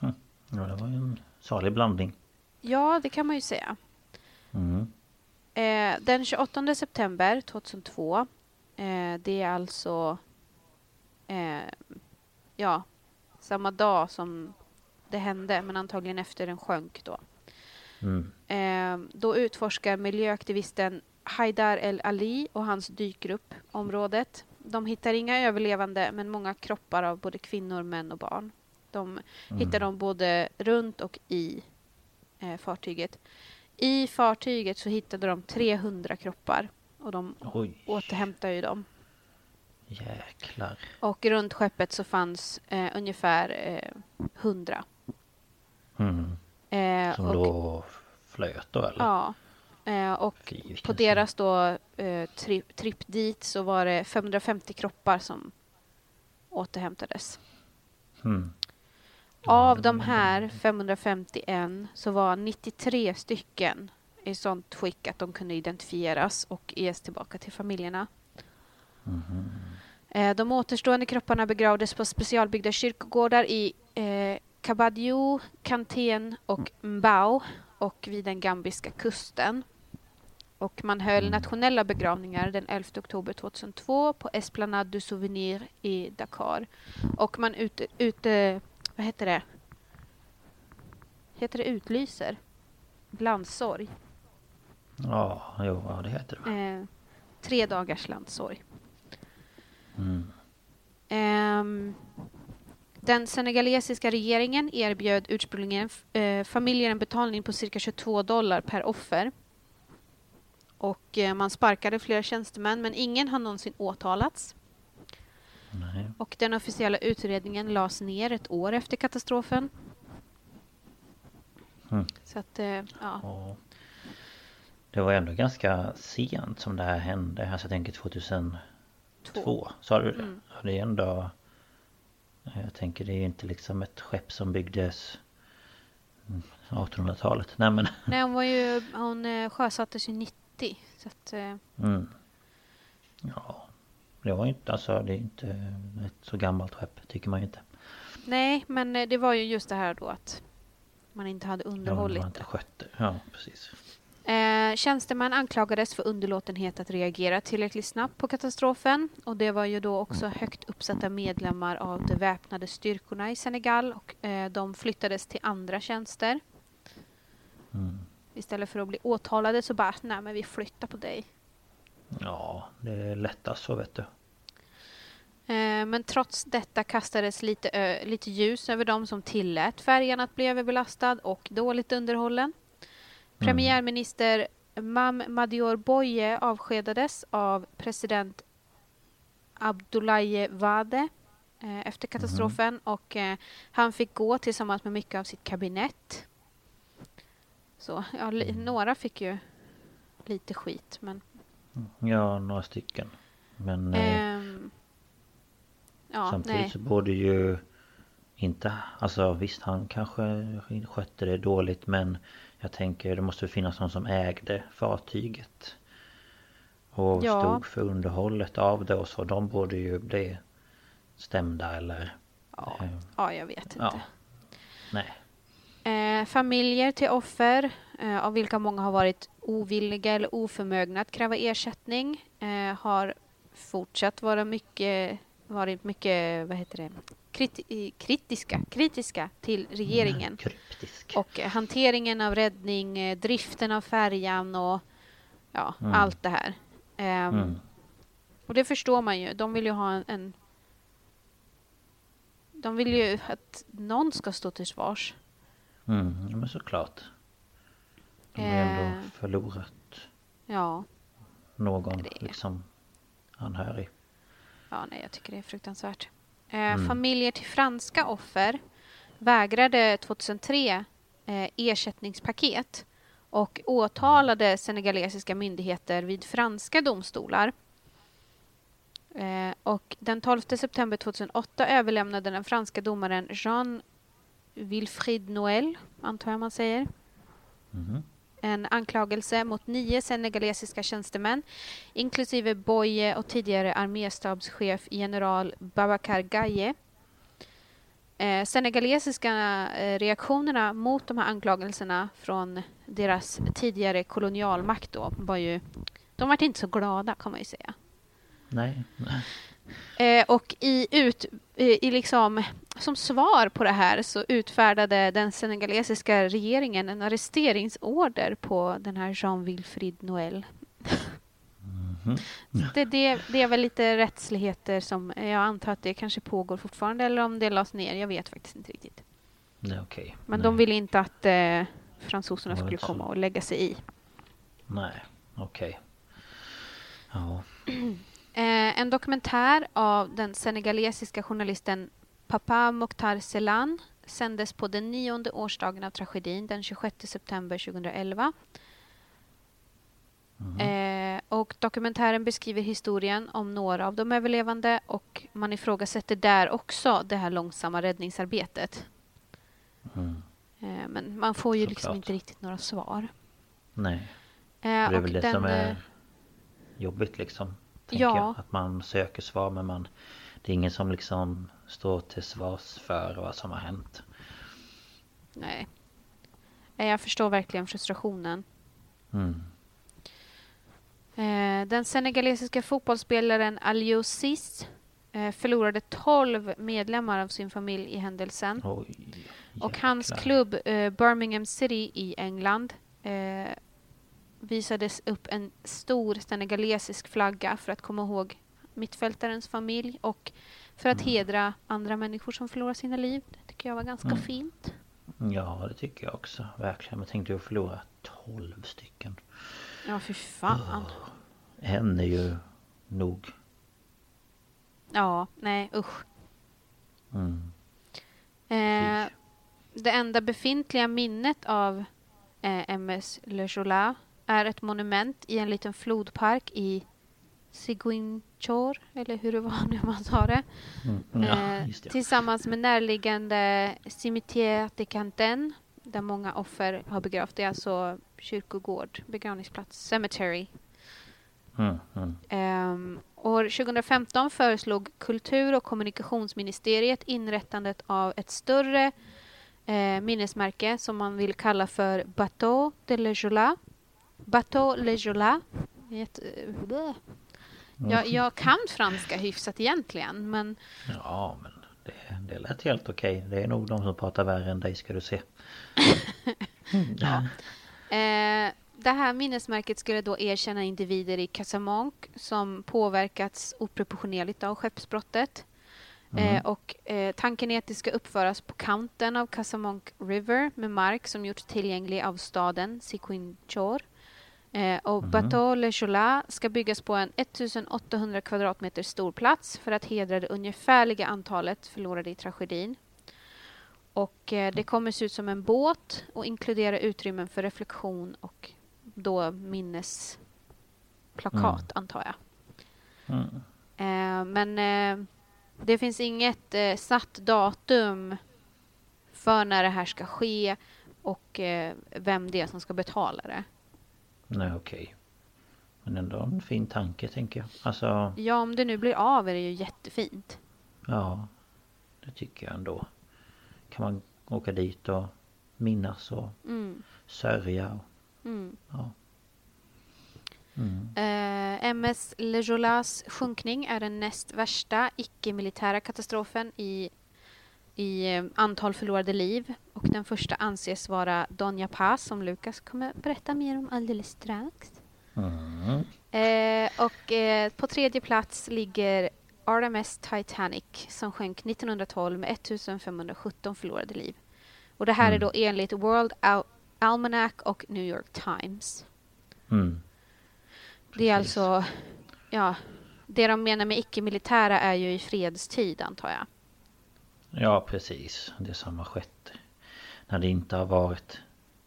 Speaker 2: Ja, det var ju en salig blandning.
Speaker 1: Ja, det kan man ju säga.
Speaker 2: Mm.
Speaker 1: Eh, Den 28 september 2002, eh, det är alltså eh, ja, samma dag som det hände, men antagligen efter den sjönk då.
Speaker 2: Mm.
Speaker 1: Eh, då utforskar miljöaktivisten Haidar El Ali och hans dykgrupp området. De hittar inga överlevande, men många kroppar av både kvinnor, män och barn. De hittar dem både runt och i eh, fartyget. I fartyget så hittade de 300 kroppar och de
Speaker 2: Oj,
Speaker 1: återhämtar ju dem.
Speaker 2: jäklar.
Speaker 1: Och runt skeppet så fanns eh, ungefär eh, 100.
Speaker 2: Mm.
Speaker 1: Eh,
Speaker 2: Som
Speaker 1: och,
Speaker 2: då flöt då eller?
Speaker 1: Ja. Eh, och
Speaker 2: Fy,
Speaker 1: på deras då eh, tri tripp dit så var det 550 kroppar som återhämtades.
Speaker 2: Mm.
Speaker 1: Av de här 551 så var 93 stycken i sånt skick att de kunde identifieras och ges tillbaka till familjerna. Eh, De återstående kropparna begravdes på specialbyggda kyrkogårdar i eh, Kabadjo, Kanten och Mbao och vid den gambiska kusten. Och man höll nationella begravningar den 11 oktober 2002 på Esplanade du Souvenir i Dakar. Och man ute, ute vad heter det? Heter det utlyser? Landssorg.
Speaker 2: Ja, jo, ja, det heter det.
Speaker 1: Eh, tre dagars landssorg.
Speaker 2: Mm.
Speaker 1: Ehm, den senegalesiska regeringen erbjöd ursprungligen eh, familjer en betalning på cirka 22 dollar per offer. Och eh, man sparkade flera tjänstemän men ingen har någonsin åtalats.
Speaker 2: Nej.
Speaker 1: Och den officiella utredningen lades ner ett år efter katastrofen.
Speaker 2: Mm.
Speaker 1: Så att, eh, ja.
Speaker 2: Och det var ändå ganska sent som det här hände. Alltså jag tänker 2002.
Speaker 1: Två.
Speaker 2: Sa du det?
Speaker 1: Mm.
Speaker 2: Ja, det är ändå... Jag tänker det är ju inte liksom ett skepp som byggdes mm, 1800-talet. Nej men... <laughs>
Speaker 1: Nej, hon, var ju, hon eh, sjösattes ju 90. Så att, eh,
Speaker 2: Mm. Ja. Det var ju inte, alltså det är inte ett så gammalt skepp tycker man ju inte.
Speaker 1: nej, men eh, det var ju just det här då att man inte hade
Speaker 2: Ja,
Speaker 1: underhållit
Speaker 2: man inte skött det. Ja, precis.
Speaker 1: Eh, tjänsteman anklagades för underlåtenhet att reagera tillräckligt snabbt på katastrofen. Och det var ju då också högt uppsatta medlemmar av de väpnade styrkorna i Senegal. Och eh, de flyttades till andra tjänster.
Speaker 2: Mm.
Speaker 1: Istället för att bli åtalade så bara, nej men vi flyttar på dig.
Speaker 2: Ja, det är lättast så vet du.
Speaker 1: Eh, men trots detta kastades lite, lite ljus över dem som tillät färjan att bli överbelastad och dåligt underhållen. Premiärminister Mam Madior Boye avskedades av president Abdoulaye Wade eh, efter katastrofen och eh, han fick gå tillsammans med mycket av sitt kabinett. Så ja, li- några fick ju lite skit men
Speaker 2: Ja, några stycken. Men eh,
Speaker 1: ehm, ja,
Speaker 2: samtidigt
Speaker 1: nej.
Speaker 2: så borde ju inte... Alltså visst, han kanske skötte det dåligt men jag tänker det måste finnas någon som ägde fartyget. Och
Speaker 1: Ja.
Speaker 2: stod för underhållet av det och så. De borde ju bli stämda eller...
Speaker 1: Ja,
Speaker 2: eh,
Speaker 1: ja, jag vet inte.
Speaker 2: ja. Nej.
Speaker 1: Eh, familjer till offer eh, av vilka många har varit ovilliga eller oförmögna att kräva ersättning, eh, har fortsatt vara mycket, varit mycket vad heter det, kriti kritiska, kritiska till regeringen.
Speaker 2: Mm.
Speaker 1: Och eh, hanteringen av räddning, eh, driften av färjan och ja,
Speaker 2: Mm.
Speaker 1: allt det här. Ehm,
Speaker 2: Mm.
Speaker 1: Och det förstår man ju. De vill ju ha en, en... De vill ju att någon ska stå till svars.
Speaker 2: Mm, men såklart. De har
Speaker 1: Eh.
Speaker 2: ändå förlorat
Speaker 1: Ja,
Speaker 2: någon
Speaker 1: Det
Speaker 2: liksom anhörig.
Speaker 1: Ja nej, jag tycker det är fruktansvärt. Eh, Familjer till franska offer vägrade 2003 eh, ersättningspaket och åtalade senegalesiska myndigheter vid franska domstolar. Eh, och den 12 september 2008 överlämnade den franska domaren Jean Wilfrid Noël, antar jag man säger,
Speaker 2: Mhm
Speaker 1: en anklagelse mot nio senegalesiska tjänstemän inklusive Boye och tidigare arméstabschef general Babacar Gaye. Eh, senegalesiska eh, reaktionerna mot de här anklagelserna från deras tidigare kolonialmakt då var ju... De var inte så glada kan man ju säga.
Speaker 2: Nej.
Speaker 1: Eh, och i, ut, eh, i liksom, som svar på det här så utfärdade den senegalesiska regeringen en arresteringsorder på den här Jean-Wilfrid Noël. det, det, det är väl lite rättsligheter som jag antar att det kanske pågår fortfarande eller om det lades ner. Jag vet faktiskt inte riktigt.
Speaker 2: Nej okej.
Speaker 1: Men
Speaker 2: Nej.
Speaker 1: de ville inte att eh, fransoserna skulle komma och lägga sig i.
Speaker 2: Nej, okej. Ja. <clears throat>
Speaker 1: Eh, en dokumentär av den senegalesiska journalisten Papa Mokhtar Selan sändes på den nionde årsdagen av tragedin den 26 september 2011. Eh, och dokumentären beskriver historien om några av de överlevande och man ifrågasätter där också det här långsamma räddningsarbetet.
Speaker 2: Mm.
Speaker 1: Eh, men man får ju liksom
Speaker 2: Såklart.
Speaker 1: inte riktigt några svar.
Speaker 2: Nej.
Speaker 1: Eh,
Speaker 2: Det är väl det
Speaker 1: den,
Speaker 2: som är
Speaker 1: eh,
Speaker 2: jobbigt liksom.
Speaker 1: Ja.
Speaker 2: jag. Att man söker svar men man... Det är ingen som liksom står till svars för vad som har hänt.
Speaker 1: Nej. Jag förstår verkligen frustrationen.
Speaker 2: Mm.
Speaker 1: Eh, Den senegalesiska fotbollsspelaren Aliou Cis eh, förlorade 12 medlemmar av sin familj i händelsen.
Speaker 2: Oj.
Speaker 1: Och hans klubb eh, Birmingham City i England visades upp en stor senegalesisk flagga för att komma ihåg mittfältarens familj och för att hedra andra människor som förlorar sina liv. Det tycker jag var ganska fint.
Speaker 2: Ja det tycker jag också. Verkligen. Men tänkte jag förlora 12 stycken.
Speaker 1: Ja, fy fan.
Speaker 2: En är ju nog.
Speaker 1: Ja, nej usch.
Speaker 2: Mm.
Speaker 1: Eh, det enda befintliga minnet av eh, MS Le Jola är ett monument i en liten flodpark i Ziguinchor, eller hur det var nu man sa det.
Speaker 2: Mm. Ja,
Speaker 1: Eh,
Speaker 2: det.
Speaker 1: tillsammans med närliggande Cimetière de Canten där många offer har begravt. Det är alltså kyrkogård, begravningsplats, cemetery.
Speaker 2: Mm. Mm.
Speaker 1: Ehm, år 2015 föreslog kultur och kommunikationsministeriet inrättandet av ett större eh, minnesmärke som man vill kalla för Bateau de Le Jola. Bateau Le Jola. Jätte- bleh. Jag, jag kan franska hyfsat egentligen men
Speaker 2: Ja men det, det lät helt okej. Det är nog de som pratar värre än dig ska du se. <laughs>
Speaker 1: Eh, det här minnesmärket skulle då erkänna individer i Casamonc som påverkats oproportionerligt av skeppsbrottet. Eh, och eh, tanken är att det ska uppföras på kanten av Casamonc River med mark som gjorts tillgänglig av staden Siquinchor. Eh, och Bateau Le Chola ska byggas på en 1800 kvadratmeter stor plats för att hedra det ungefärliga antalet förlorade i tragedin. Och eh, det kommer se ut som en båt och inkludera utrymmen för reflektion och då minnesplakat, antar jag.
Speaker 2: Mm.
Speaker 1: Eh, men eh, det finns inget eh, satt datum för när det här ska ske och eh, vem det är som ska betala det.
Speaker 2: Nej okej. Men ändå en fin tanke tänker jag. Alltså
Speaker 1: Ja, om det nu blir av är det ju jättefint.
Speaker 2: ja. Det tycker jag ändå. Kan man åka dit och minnas och
Speaker 1: Mm.
Speaker 2: sörja och Ja.
Speaker 1: Eh, MS Le Jolas sjunkning är den näst värsta icke-militära katastrofen i, i eh, antal förlorade liv. Och den första anses vara Donja Paz som Lukas kommer berätta mer om alldeles strax.
Speaker 2: Mm.
Speaker 1: Eh, och eh, på tredje plats ligger RMS Titanic som sjönk 1912 med 1517 förlorade liv. Och det här är då enligt World Al- Almanac och New York Times.
Speaker 2: Mm.
Speaker 1: Det är alltså, ja, det de menar med icke-militära är ju i fredstid antar jag.
Speaker 2: Ja precis, det som har skett när det inte har varit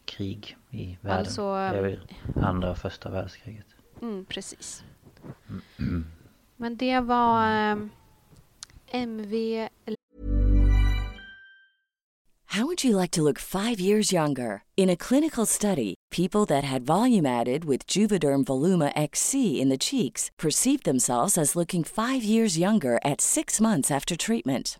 Speaker 2: krig i världen.
Speaker 1: Alltså,
Speaker 2: det är väl andra och första världskriget.
Speaker 1: Mm, precis. Men det var MV...
Speaker 3: How would you like to look five years younger? In a clinical study, people that had volume added with Juvederm Voluma XC in the cheeks perceived themselves as looking five years younger at six months after treatment.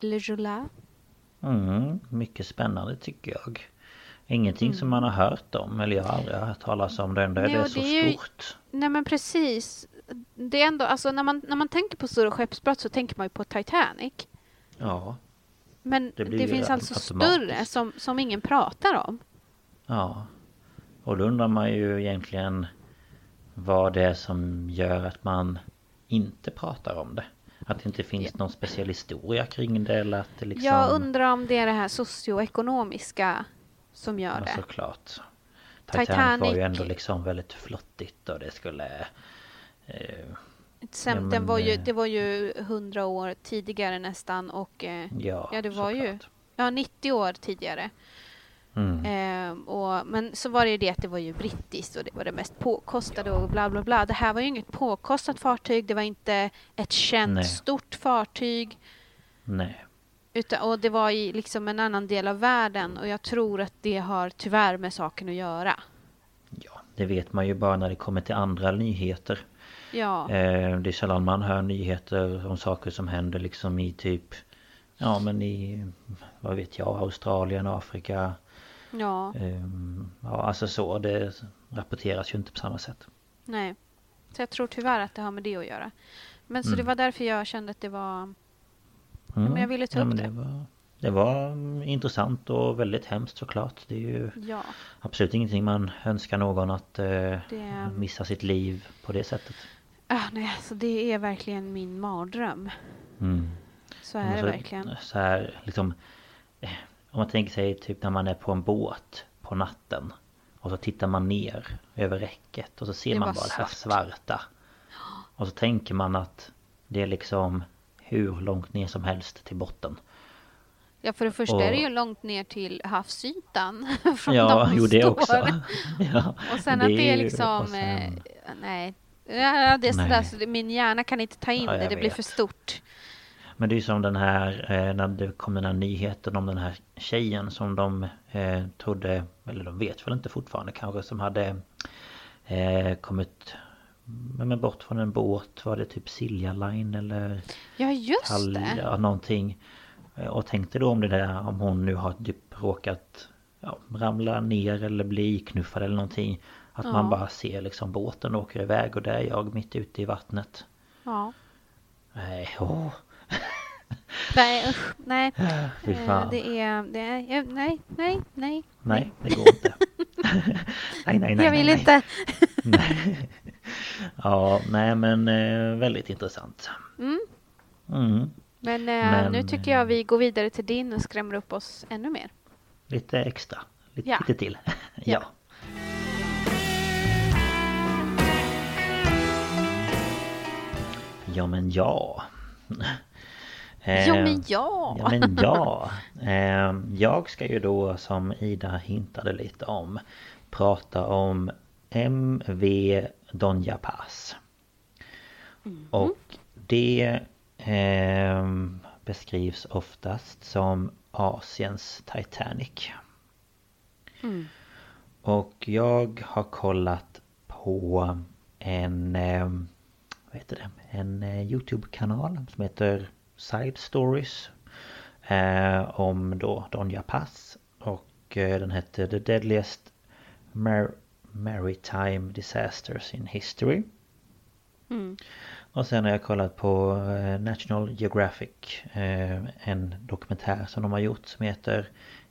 Speaker 1: Le Jola.
Speaker 2: Mm, mycket spännande tycker jag. Ingenting som man har hört om eller jag har aldrig hört talas om det ändå.
Speaker 1: Nej,
Speaker 2: det är
Speaker 1: och
Speaker 2: så
Speaker 1: det är ju-
Speaker 2: stort.
Speaker 1: Nej men precis. Det är ändå, alltså när man, när man tänker på stora skeppsbrott så tänker man ju på Titanic.
Speaker 2: Ja,
Speaker 1: Men
Speaker 2: Det
Speaker 1: det, finns alltså större som, som ingen pratar om.
Speaker 2: ja. Och då undrar man ju egentligen vad det är som gör att man inte pratar om det. Att det inte finns någon speciell historia kring det eller att det liksom...
Speaker 1: Jag undrar om det är det här socioekonomiska som gör
Speaker 2: Ja,
Speaker 1: det.
Speaker 2: såklart. Titanic, var ju
Speaker 1: Titanic-
Speaker 2: ändå liksom väldigt flottigt och det skulle... Eh,
Speaker 1: Sen,
Speaker 2: Ja,
Speaker 1: den
Speaker 2: men,
Speaker 1: var ju,
Speaker 2: eh,
Speaker 1: det var ju 100 år tidigare nästan och eh,
Speaker 2: ja,
Speaker 1: ja, det var ju
Speaker 2: såklart.
Speaker 1: ja, 90 år tidigare.
Speaker 2: Mm.
Speaker 1: Ehm, och, men så var det ju det att det var ju brittiskt och det var det mest påkostade och bla bla bla. Det här var ju inget påkostat fartyg. Det var inte ett känt
Speaker 2: Nej.
Speaker 1: stort fartyg.
Speaker 2: Nej.
Speaker 1: Utan, och det var i liksom en annan del av världen och jag tror att det har tyvärr med saken att göra.
Speaker 2: Ja, det vet man ju bara när det kommer till andra nyheter.
Speaker 1: Ja,
Speaker 2: Eh, det är sällan man hör nyheter om saker som händer liksom i typ Ja men i Vad vet jag Australien, Afrika
Speaker 1: ja,
Speaker 2: ehm, Ja alltså så det rapporteras ju inte på samma sätt
Speaker 1: nej. Så jag tror tyvärr att det har med det att göra. Men så
Speaker 2: Mm.
Speaker 1: det var därför jag kände att det var...
Speaker 2: mm.
Speaker 1: men jag ville ta upp det.
Speaker 2: det var, det var mm, intressant och väldigt hemskt såklart Det är ju
Speaker 1: Ja,
Speaker 2: absolut ingenting man önskar någon att eh,
Speaker 1: det...
Speaker 2: missa sitt liv på det sättet
Speaker 1: Ah, nej, så det är verkligen min mardröm.
Speaker 2: mm.
Speaker 1: Så är det
Speaker 2: så-
Speaker 1: verkligen.
Speaker 2: Så här, liksom, om man tänker sig typ när man är på en båt på natten. Och så tittar man ner över räcket och så ser
Speaker 1: Det
Speaker 2: man bara det här
Speaker 1: svart.
Speaker 2: svarta. Och så tänker man att det är liksom hur långt ner som helst till botten.
Speaker 1: Ja, för det första
Speaker 2: Och-
Speaker 1: är det ju långt ner till havsytan. <laughs> från
Speaker 2: ja, jo det
Speaker 1: står.
Speaker 2: också. <laughs> <laughs> ja,
Speaker 1: Och sen att det är liksom...
Speaker 2: sen-
Speaker 1: eh, nej. Ja, det är sådär så det- min hjärna kan inte ta in
Speaker 2: Ja,
Speaker 1: det. Det blir
Speaker 2: vet.
Speaker 1: för stort.
Speaker 2: Men det är som den här, eh, när det kom den här nyheten om den här tjejen som de eh, trodde, eller de vet väl inte fortfarande kanske, som hade eh, kommit men bort från en båt. Var det typ Silja Line eller
Speaker 1: Ja, just
Speaker 2: Hall,
Speaker 1: det.
Speaker 2: ja, någonting. Och tänkte då om det där om hon nu har typ råkat ja, ramla ner eller bli knuffad eller någonting. Att
Speaker 1: Ja.
Speaker 2: man bara ser liksom båten åker iväg och där är jag mitt ute i vattnet.
Speaker 1: Ja.
Speaker 2: Nej, åh. <laughs>
Speaker 1: Nej, usch, nej.
Speaker 2: Fy
Speaker 1: Eh,
Speaker 2: fan.
Speaker 1: Det är, det är, ja, nej, nej, nej.
Speaker 2: Nej, det går inte. <laughs> nej, nej, nej.
Speaker 1: Jag vill
Speaker 2: nej,
Speaker 1: inte.
Speaker 2: Nej. <laughs> ja, nej men eh, väldigt intressant.
Speaker 1: Mm.
Speaker 2: Mm.
Speaker 1: Men, eh,
Speaker 2: Men,
Speaker 1: nu tycker jag vi går vidare till din och skrämmer upp oss ännu mer.
Speaker 2: Lite extra. Lite,
Speaker 1: Ja.
Speaker 2: lite till. ja. Ja men ja.
Speaker 1: Jo
Speaker 2: Eh,
Speaker 1: men ja!
Speaker 2: Ja men ja. Eh, jag ska ju då som Ida hintade lite om prata om MV Donja Paz. Och det eh, beskrivs oftast som Asiens Titanic. Och jag har kollat på en, eh, vad heter det, en eh, Youtube-kanal som heter Side Stories. Eh, om då Donja Pass. Och eh, den heter The Deadliest Mar- Maritime Disasters in History. Och sen har jag kollat på eh, National Geographic eh, En dokumentär som de har gjort som heter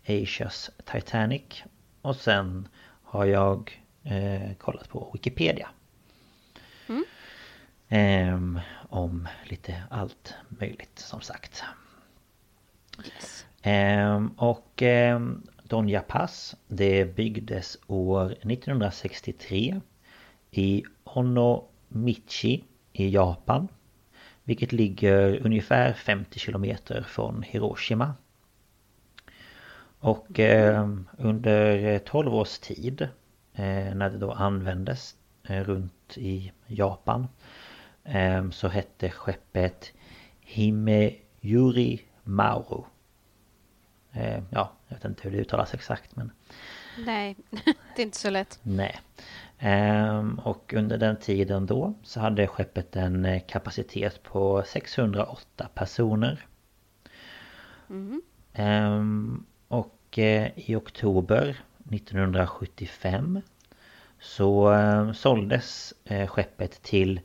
Speaker 2: Asias Titanic Och sen har jag eh, kollat på Wikipedia Ehm, Om lite allt möjligt som sagt
Speaker 1: Yes.
Speaker 2: Ehm, och ehm, Donja Pass det byggdes år 1963 i Onomichi i Japan. Vilket ligger ungefär 50 kilometer från Hiroshima. Och under 12 års tid eh, när det då användes eh, runt i Japan så hette skeppet Himeyuri Maru. Eh, ja, jag vet inte hur det uttalas exakt men
Speaker 1: Nej, <laughs> det är inte så lätt.
Speaker 2: nej. Ehm, och under den tiden då så hade skeppet en eh, kapacitet på 608 personer. Ehm, och eh, i oktober 1975 så eh, såldes skeppet till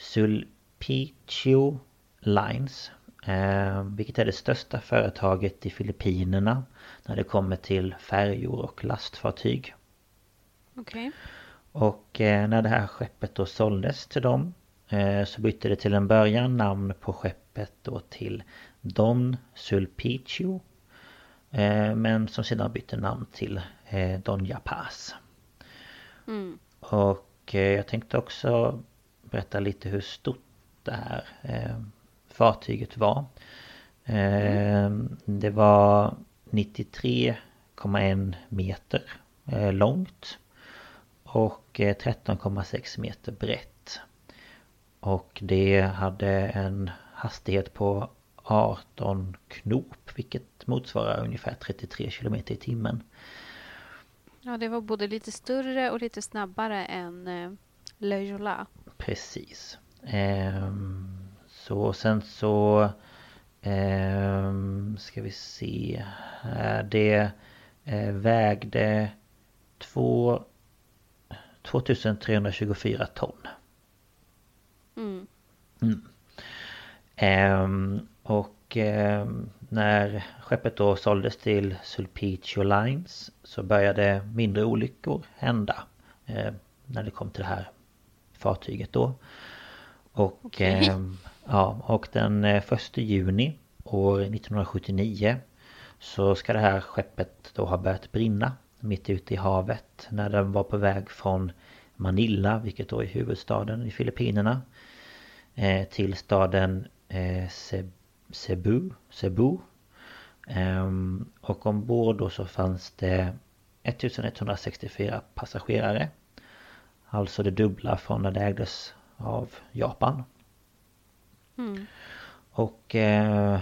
Speaker 2: Sulpicio Lines. Eh, vilket är det största företaget i Filippinerna när det kommer till färjor och lastfartyg.
Speaker 1: Okej.
Speaker 2: Och eh, när det här skeppet då såldes till dem eh, så bytte det till en början namn på skeppet då till Don Sulpicio. Eh, men som sedan bytte namn till eh, Donja Paz.
Speaker 1: Mm.
Speaker 2: Och eh, jag tänkte också berätta lite hur stort det här eh, fartyget var. Eh, det var 93,1 meter eh, långt. Och eh, 13,6 meter brett. Och det hade en hastighet på 18 knop vilket motsvarar ungefär 33 kilometer i timmen.
Speaker 1: Ja, det var både lite större och lite snabbare än eh, Le Jola.
Speaker 2: Precis. Ehm, så sen så ehm, ska vi se här. Det eh, vägde två, 2324 ton.
Speaker 1: Mm.
Speaker 2: Ehm, och ehm, när skeppet då såldes till Sulpicio Lines så började mindre olyckor hända. Eh, när det kom till det här fartyget då. Och,
Speaker 1: Okej.
Speaker 2: ehm, ja, och den eh, 1 juni år 1979 så ska det här skeppet då ha börjat brinna mitt ute i havet när den var på väg från Manila, vilket då är huvudstaden i Filippinerna eh, till staden eh, Ce- Cebu, Cebu. Ehm, och ombord då så fanns det 1164 passagerare. Alltså det dubbla från när det ägdes av Japan.
Speaker 1: Mm.
Speaker 2: Och eh,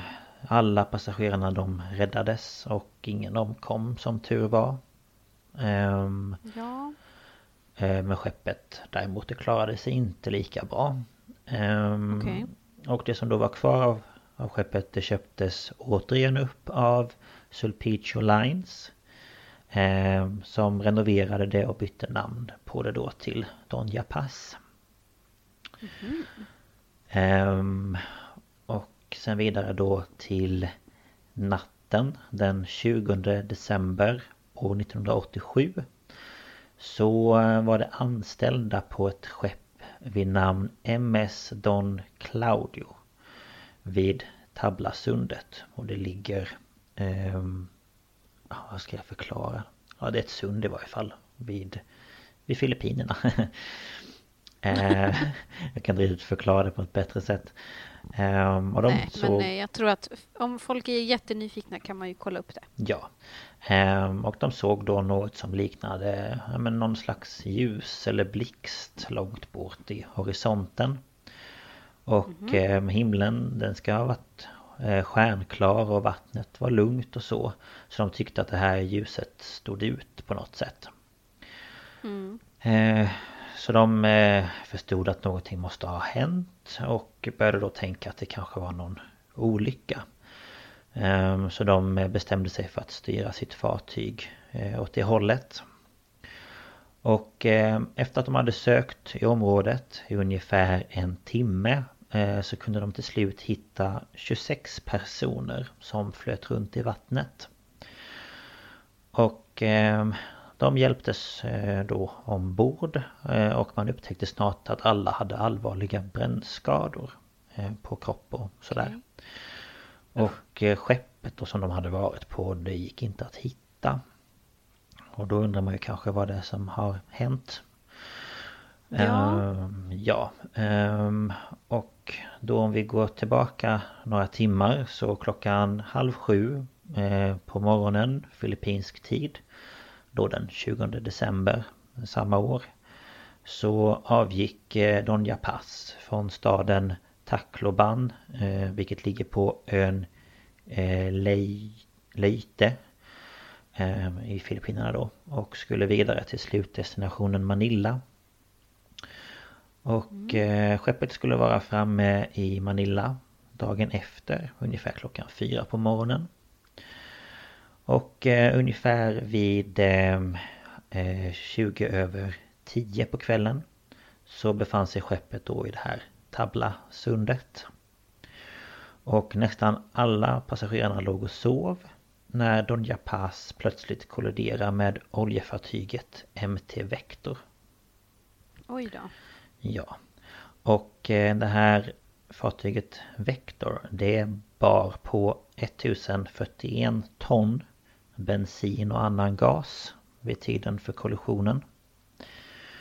Speaker 2: alla passagerarna de räddades och ingen omkom som tur var. Ehm,
Speaker 1: Ja.
Speaker 2: Eh, Men skeppet däremot det klarade sig inte lika bra. Ehm,
Speaker 1: Okej.
Speaker 2: Och det som då var kvar av, av skeppet det köptes återigen upp av Sulpicio Lines. Eh, som renoverade det och bytte namn på det då till Donja Pass. Mm. Eh, och sen vidare då till natten den 20 december år 1987 så var det anställda på ett skepp vid namn MS Don Claudio vid Tablasundet och det ligger eh, vad ska jag förklara? Ja det är ett sund i varje fall vid, vid Filippinerna <laughs> eh, <laughs> Jag kan inte riktigt förklara det på ett bättre sätt
Speaker 1: Um, och de Nej, såg... men jag tror att om folk är jättenyfikna kan man ju kolla upp det.
Speaker 2: Ja. Um, och de såg då något som liknade men någon slags ljus eller blixt långt bort i horisonten. Och mm -hmm. himlen den ska ha varit stjärnklar och vattnet var lugnt och så. Så de tyckte att det här ljuset stod ut på något sätt. Mm. Uh, så de eh, förstod att någonting måste ha hänt och började då tänka att det kanske var någon olycka. Ehm, så de bestämde sig för att styra sitt fartyg eh, åt det hållet. Och eh, efter att de hade sökt i området i ungefär en timme så kunde de till slut hitta 26 personer som flöt runt i vattnet. Och ehm, de hjälptes eh, då ombord eh, och man upptäckte snart att alla hade allvarliga brännskador eh, på kropp och sådär. Och skeppet då som de hade varit på det gick inte att hitta. Och då undrar man ju kanske vad det är som har hänt. Ja. Ehm, ja. Ehm, och då om vi går tillbaka några timmar så klockan halv sju eh, på morgonen filippinsk tid då den 20 december samma år så avgick eh, Donja Paz från staden Tacloban eh, vilket ligger på ön Leyte ehm, i Filippinerna då och skulle vidare till slutdestinationen Manila. Och mm. skeppet skulle vara framme i Manila dagen efter ungefär klockan fyra på morgonen. Och eh, ungefär vid eh, 20 eh, över 10 på kvällen så befann sig skeppet då i det här Tabla-sundet. Och nästan alla passagerarna låg och sov när Donja Paz plötsligt kolliderar med oljefartyget MT Vector.
Speaker 1: Oj då.
Speaker 2: Ja. Och eh, det här fartyget Vector det bar på 1041 ton bensin och annan gas vid tiden för kollisionen.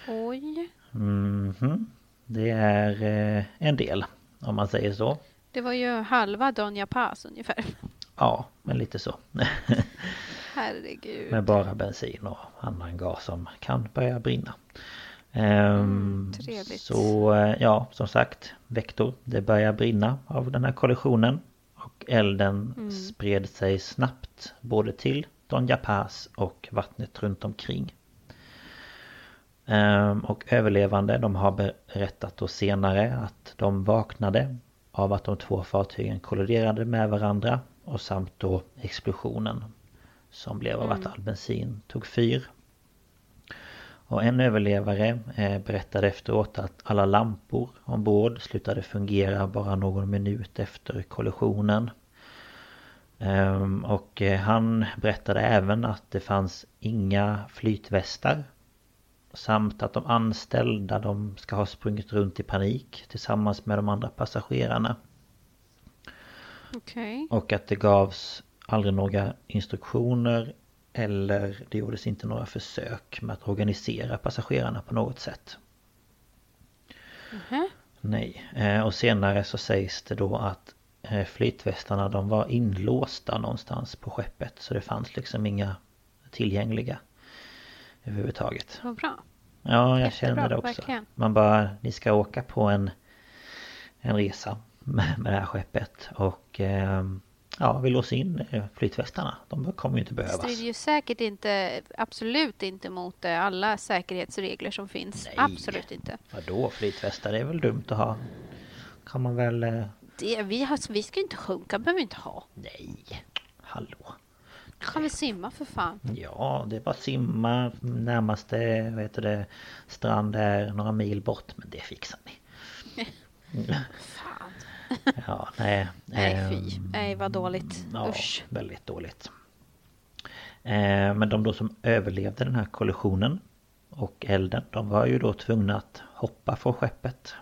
Speaker 1: Oj.
Speaker 2: Mm -hmm. Det är eh, en del om man säger så.
Speaker 1: Det var ju halva Donja Paz ungefär.
Speaker 2: Ja, men lite så. <laughs>
Speaker 1: Herregud.
Speaker 2: Med bara bensin och annan gas som kan börja brinna. Ehm, mm, trevligt. Så eh, ja, som sagt, Vektor, det börjar brinna av den här kollisionen. Och elden mm. spred sig snabbt både till Donja Paz och vattnet runt omkring. Ehm, och överlevande de har berättat då senare att de vaknade av att de två fartygen kolliderade med varandra och samt då explosionen som blev av att mm. all bensin tog fyr. Och en överlevare eh, berättade efteråt att alla lampor ombord slutade fungera bara någon minut efter kollisionen. Ehm, och eh, han berättade även att det fanns inga flytvästar. Samt att de anställda de ska ha sprungit runt i panik tillsammans med de andra passagerarna.
Speaker 1: Okay.
Speaker 2: Och att det gavs aldrig några instruktioner eller det gjordes inte några försök med att organisera passagerarna på något sätt. Mm. Nej, eh, och senare så sägs det då att eh, flytvästarna de var inlåsta någonstans på skeppet så det fanns liksom inga tillgängliga överhuvudtaget.
Speaker 1: Vad bra.
Speaker 2: Ja, jag Jättebra, känner det också. Verkligen. Man bara, ni ska åka på en, en resa med, med det här skeppet och eh, Ja, vi låser in eh, flytvästarna. De kommer ju inte behövas.
Speaker 1: Det strider ju säkert inte, absolut inte mot eh, alla säkerhetsregler som finns. Nej. Absolut inte.
Speaker 2: Vadå, flytvästar är väl dumt att ha? Kan man väl... Eh,
Speaker 1: det? Vi, har, vi ska inte sjunka, behöver vi inte ha.
Speaker 2: Nej, hallå.
Speaker 1: Kan vi simma för fan?
Speaker 2: Ja, det är bara att simma närmaste vad heter det, strand är några mil bort. Men det fixar ni. <laughs>
Speaker 1: Fan.
Speaker 2: Ja, nej.
Speaker 1: Nej fy.
Speaker 2: ehm,
Speaker 1: Nej vad dåligt.
Speaker 2: Ja,
Speaker 1: Usch.
Speaker 2: väldigt dåligt. Eh, Men de då som överlevde den här kollisionen och elden, de var ju då tvungna att hoppa från skeppet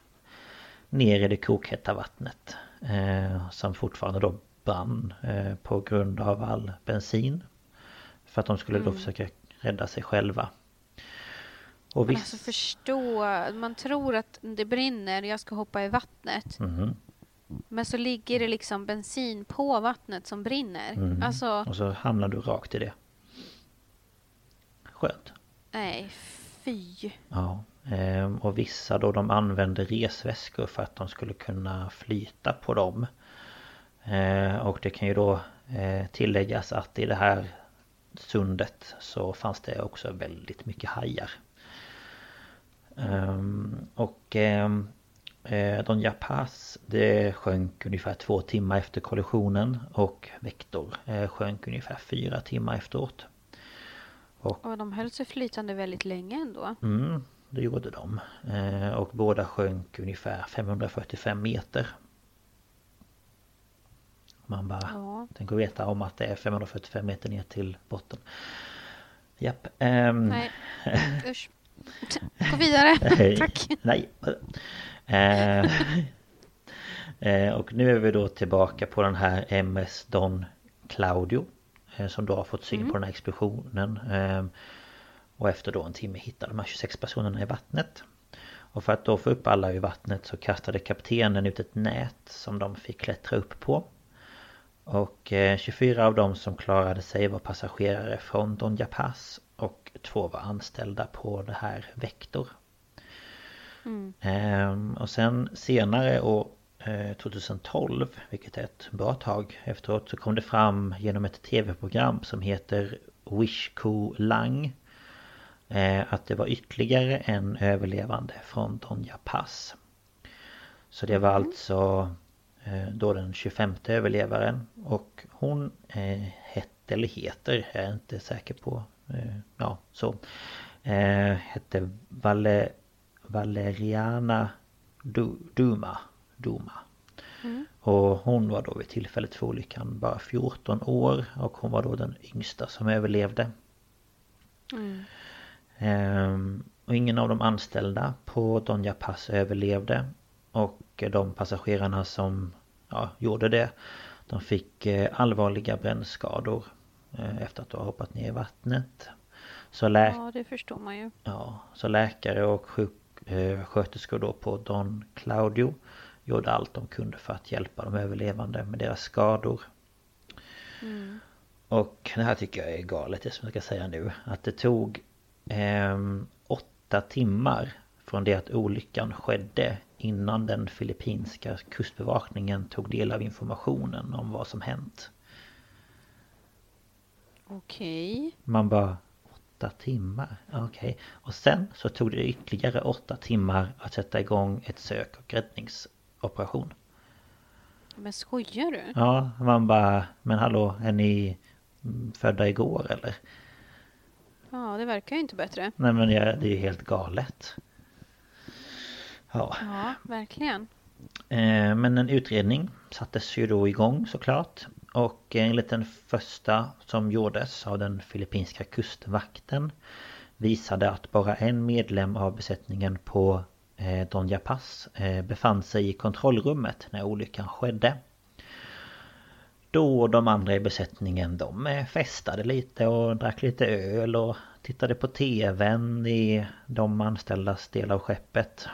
Speaker 2: ner i det kokhetta vattnet. eh, Som fortfarande då brann eh, på grund av all bensin. För att de skulle då försöka rädda sig själva. Och visst...
Speaker 1: alltså förstå, man tror att det brinner, jag ska hoppa i vattnet.
Speaker 2: Mhm.
Speaker 1: Men så ligger det liksom bensin på vattnet som brinner.
Speaker 2: Mm.
Speaker 1: Alltså,
Speaker 2: Och så hamnar du rakt i det. Skönt.
Speaker 1: nej fy.
Speaker 2: Ja, ehm, och vissa då de använde resväskor för att de skulle kunna flyta på dem. Eh, Och det kan ju då eh, tilläggas att i det här sundet så fanns det också väldigt mycket hajar. Ehm, Och eh, Don Paz det sjönk ungefär två timmar efter kollisionen och Vector eh, sjönk ungefär fyra timmar efteråt.
Speaker 1: Och de höll sig flytande väldigt länge ändå.
Speaker 2: Mm, det gjorde de. Eh, och båda sjönk ungefär 545 meter. Man bara
Speaker 1: Ja.
Speaker 2: tänker veta om att det är 545 meter ner till botten. Japp. ehm,
Speaker 1: Nej, <laughs> usch. Gå vidare. Tack.
Speaker 2: Nej. Eh, eh, och nu är vi då tillbaka på den här MS Don Claudio. eh, Som då har fått syn på den här explosionen. Och efter då en timme hittar de här 26 personerna i vattnet. Och för att då få upp alla i vattnet så kastade kaptenen ut ett nät som de fick klättra upp på. Och eh, 24 av dem som klarade sig var passagerare från Don Paz och två var anställda på det här Vector. Ehm, och sen senare år eh, 2012, vilket är ett bra tag efteråt, så kom det fram genom ett tv-program som heter Wishko Lang eh, att det var ytterligare en överlevande från Donja Pass. Så det var alltså eh, då den 25 överlevaren och hon eh, hette, eller heter, jag är inte säker på, eh, ja så, eh, hette Valle, Valeriana du, Duma. Duma. Och hon var då vid tillfället för olyckan bara 14 år och hon var då den yngsta som överlevde. Ehm, och ingen av de anställda på Donja Pass överlevde. Och de passagerarna som ja, gjorde det De fick eh, allvarliga brännskador eh, efter att ha hoppat ner i vattnet. Så, lä
Speaker 1: Ja, det förstår man ju.
Speaker 2: ja, så läkare och sjuk, sköterskor då på Don Claudio gjorde allt de kunde för att hjälpa de överlevande med deras skador. Och det här tycker jag är galet det som jag ska säga nu. Att det tog ehm, åtta timmar från det att olyckan skedde innan den filippinska kustbevakningen tog del av informationen om vad som hänt.
Speaker 1: Okej.
Speaker 2: Man bara åtta timmar? Okej. Och sen så tog det ytterligare åtta timmar att sätta igång ett sök och räddningsoperation.
Speaker 1: Men skojar du?
Speaker 2: Ja, man bara Men hallå, är ni födda igår eller?
Speaker 1: Ja, det verkar ju inte bättre.
Speaker 2: Nej men det är ju helt galet. Ja,
Speaker 1: Ja, verkligen.
Speaker 2: eh, men en utredning sattes ju då igång såklart. Och enligt den första som gjordes av den filippinska kustvakten visade att bara en medlem av besättningen på eh, Donja Pass eh, befann sig i kontrollrummet när olyckan skedde. Då de andra i besättningen de eh, festade lite och drack lite öl och tittade på TVn i de anställdas del av skeppet.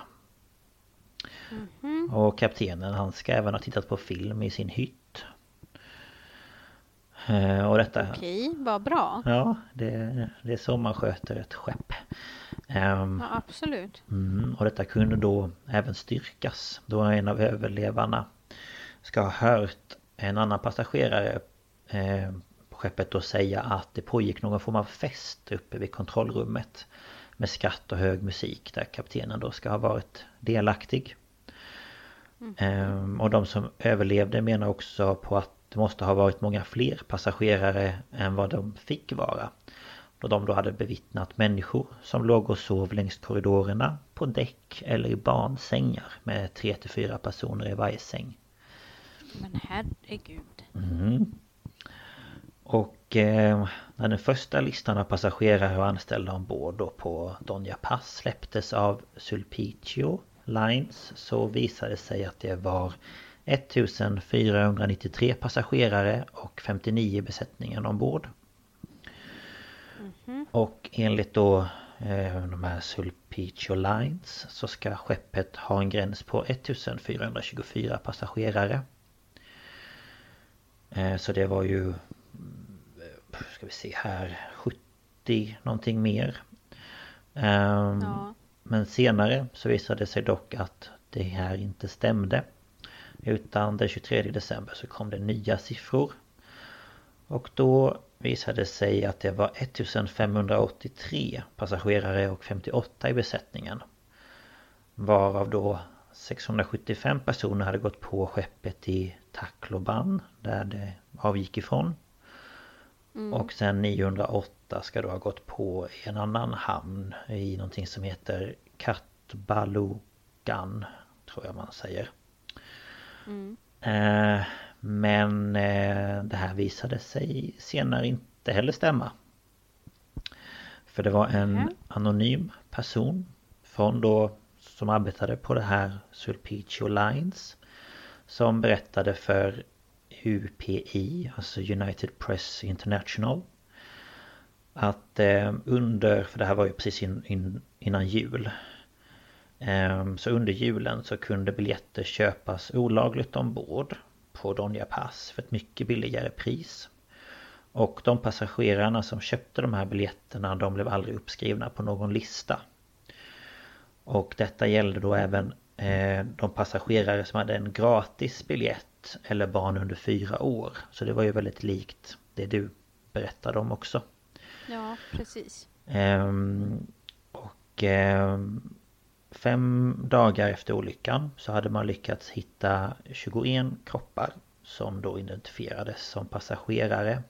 Speaker 2: Och kaptenen han ska även ha tittat på film i sin hytt. Eh, Och detta...
Speaker 1: Okej, vad bra.
Speaker 2: Ja, det, det är så man sköter ett skepp. Ehm,
Speaker 1: Ja, absolut.
Speaker 2: Mm, och detta kunde då även styrkas då en av överlevarna ska ha hört en annan passagerare eh, på skeppet då säga att det pågick någon form av fest uppe vid kontrollrummet med skratt och hög musik där kaptenen då ska ha varit delaktig. Ehm, och de som överlevde menar också på att det måste ha varit många fler passagerare än vad de fick vara. Då de då hade bevittnat människor som låg och sov längs korridorerna, på däck eller i barnsängar med tre till fyra personer i varje säng.
Speaker 1: Men herregud.
Speaker 2: Mm. Och eh, när den första listan av passagerare och anställda ombord då på Donja Pass släpptes av Sulpicio Lines så visade det sig att det var 1493 passagerare och 59 besättningen ombord. Och enligt då eh, de här Sulpicio Lines så ska skeppet ha en gräns på 1424 passagerare. Eh, så det var ju Ska vi se här 70 någonting mer. Ehm,
Speaker 1: Ja.
Speaker 2: Men senare så visade det sig dock att det här inte stämde. Utan den 23 december så kom det nya siffror. Och då visade det sig att det var 1583 passagerare och 58 i besättningen. Varav då 675 personer hade gått på skeppet i Tacloban där det avgick ifrån. Och sen 908 ska då ha gått på i en annan hamn i någonting som heter Katbalugan tror jag man säger. Eh, men eh, det här visade sig senare inte heller stämma. För det var en
Speaker 1: Mhm.
Speaker 2: anonym person från då som arbetade på det här Sulpicio Lines som berättade för UPI, alltså United Press International att eh, under, för det här var ju precis in, in, innan jul Så under julen så kunde biljetter köpas olagligt ombord på Donja Pass för ett mycket billigare pris. Och de passagerarna som köpte de här biljetterna de blev aldrig uppskrivna på någon lista. Och detta gällde då även eh, de passagerare som hade en gratis biljett eller barn under fyra år. Så det var ju väldigt likt det du berättade om också.
Speaker 1: Ja, precis.
Speaker 2: Ehm, och ehm, fem dagar efter olyckan så hade man lyckats hitta 21 kroppar som då identifierades som passagerare.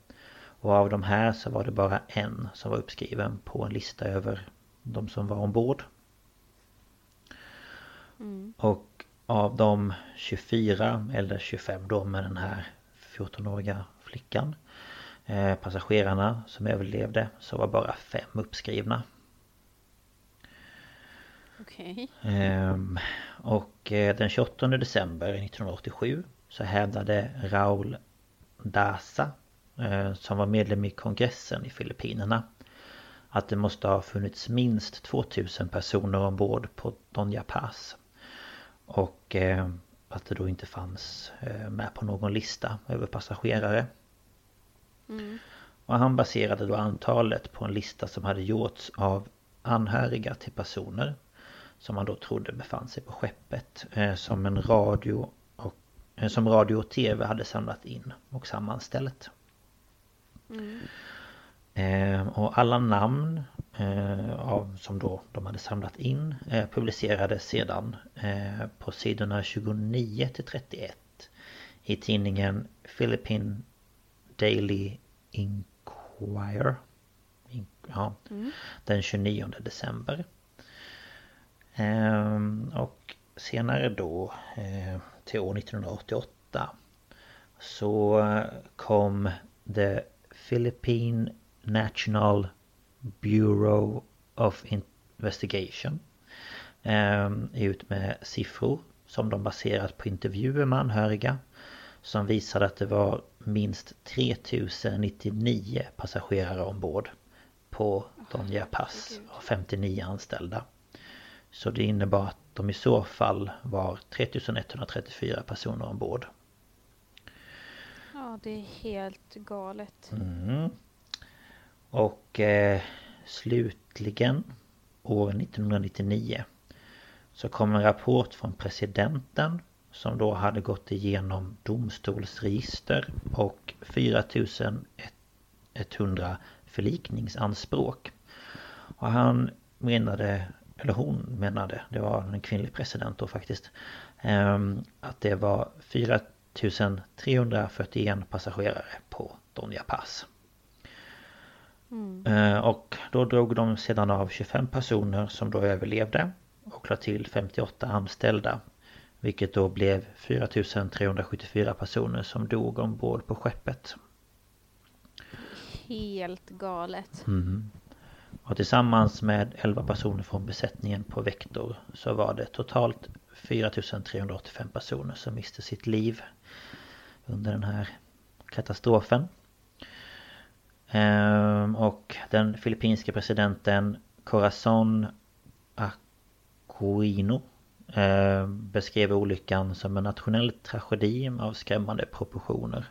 Speaker 2: Och av de här så var det bara en som var uppskriven på en lista över de som var ombord. Och av de 24 eller 25 då med den här 14-åriga flickan eh, passagerarna som överlevde så var bara fem uppskrivna.
Speaker 1: Okej.
Speaker 2: Ehm, och eh, den 28 december 1987 så hävdade Raul Daza eh, som var medlem i kongressen i Filippinerna att det måste ha funnits minst 2000 personer ombord på Donja Pass. Och eh, att det då inte fanns med på någon lista över passagerare. Och han baserade då antalet på en lista som hade gjorts av anhöriga till personer som man då trodde befann sig på skeppet eh, som en radio och eh, som radio och tv hade samlat in och sammanställt. Eh, och alla namn eh, av, som då de hade samlat in eh, publicerades sedan eh, på sidorna 29 till 31 i tidningen Philippine Daily Inquirer. In, ja, Den 29 december. Ehm, och senare då eh, till år 1988 så kom The Philippine National Bureau of Investigation ehm, ut med siffror som de baserat på intervjuer med anhöriga som visade att det var minst 3099 passagerare ombord på Donja Pass och 59 anställda. Så det innebar att de i så fall var 3134 personer ombord.
Speaker 1: Ja, det är helt galet.
Speaker 2: Mm. Och eh, slutligen år 1999 så kom en rapport från presidenten som då hade gått igenom domstolsregister och 4100 förlikningsanspråk. Och han menade, eller hon menade, det var en kvinnlig president då faktiskt ehm, att det var 4341 passagerare på Donja Pass. Eh, Och då drog de sedan av 25 personer som då överlevde och lade till 58 anställda. Vilket då blev 4374 personer som dog ombord på skeppet.
Speaker 1: Helt galet.
Speaker 2: Och tillsammans med 11 personer från besättningen på Vector så var det totalt 4385 personer som miste sitt liv under den här katastrofen. Ehm, och den filippinska presidenten Corazon Aquino ehm, beskrev olyckan som en nationell tragedi av skrämmande proportioner.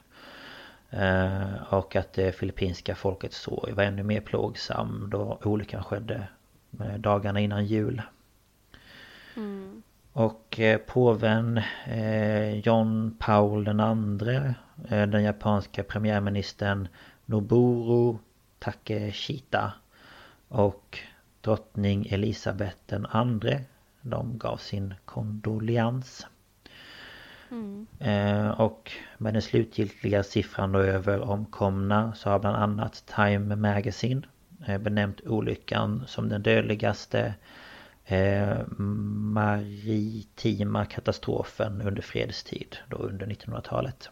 Speaker 2: Eh, och att det filippinska folkets sorg var ännu mer plågsam då olyckan skedde eh, dagarna innan jul. Och eh, påven John Paul den andre, den japanska premiärministern Noboru Takeshita och drottning Elisabeth den andre, de gav sin Eh, och med den slutgiltiga siffran då över omkomna så har bland annat Time Magazine eh, benämnt olyckan som den dödligaste eh, maritima katastrofen under fredstid då under 1900-talet.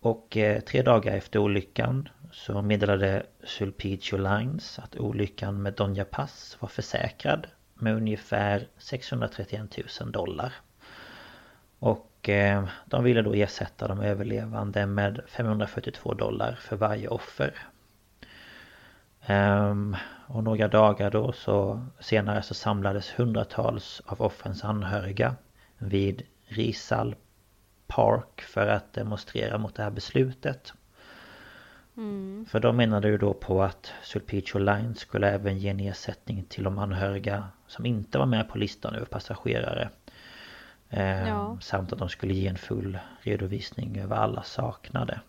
Speaker 2: Och eh, tre dagar efter olyckan så meddelade Sulpicio Lines att olyckan med Donja Pass var försäkrad med ungefär 631 000 dollar. Och eh, de ville då ersätta de överlevande med 542 dollar för varje offer. Ehm, och några dagar då så senare så samlades hundratals av offrens anhöriga vid Rizal Park för att demonstrera mot det här beslutet. För de menade ju då på att Sulpicio Line skulle även ge en ersättning till de anhöriga som inte var med på listan över passagerare. Ehm,
Speaker 1: Ja.
Speaker 2: Samt att de skulle ge en full redovisning över alla saknade.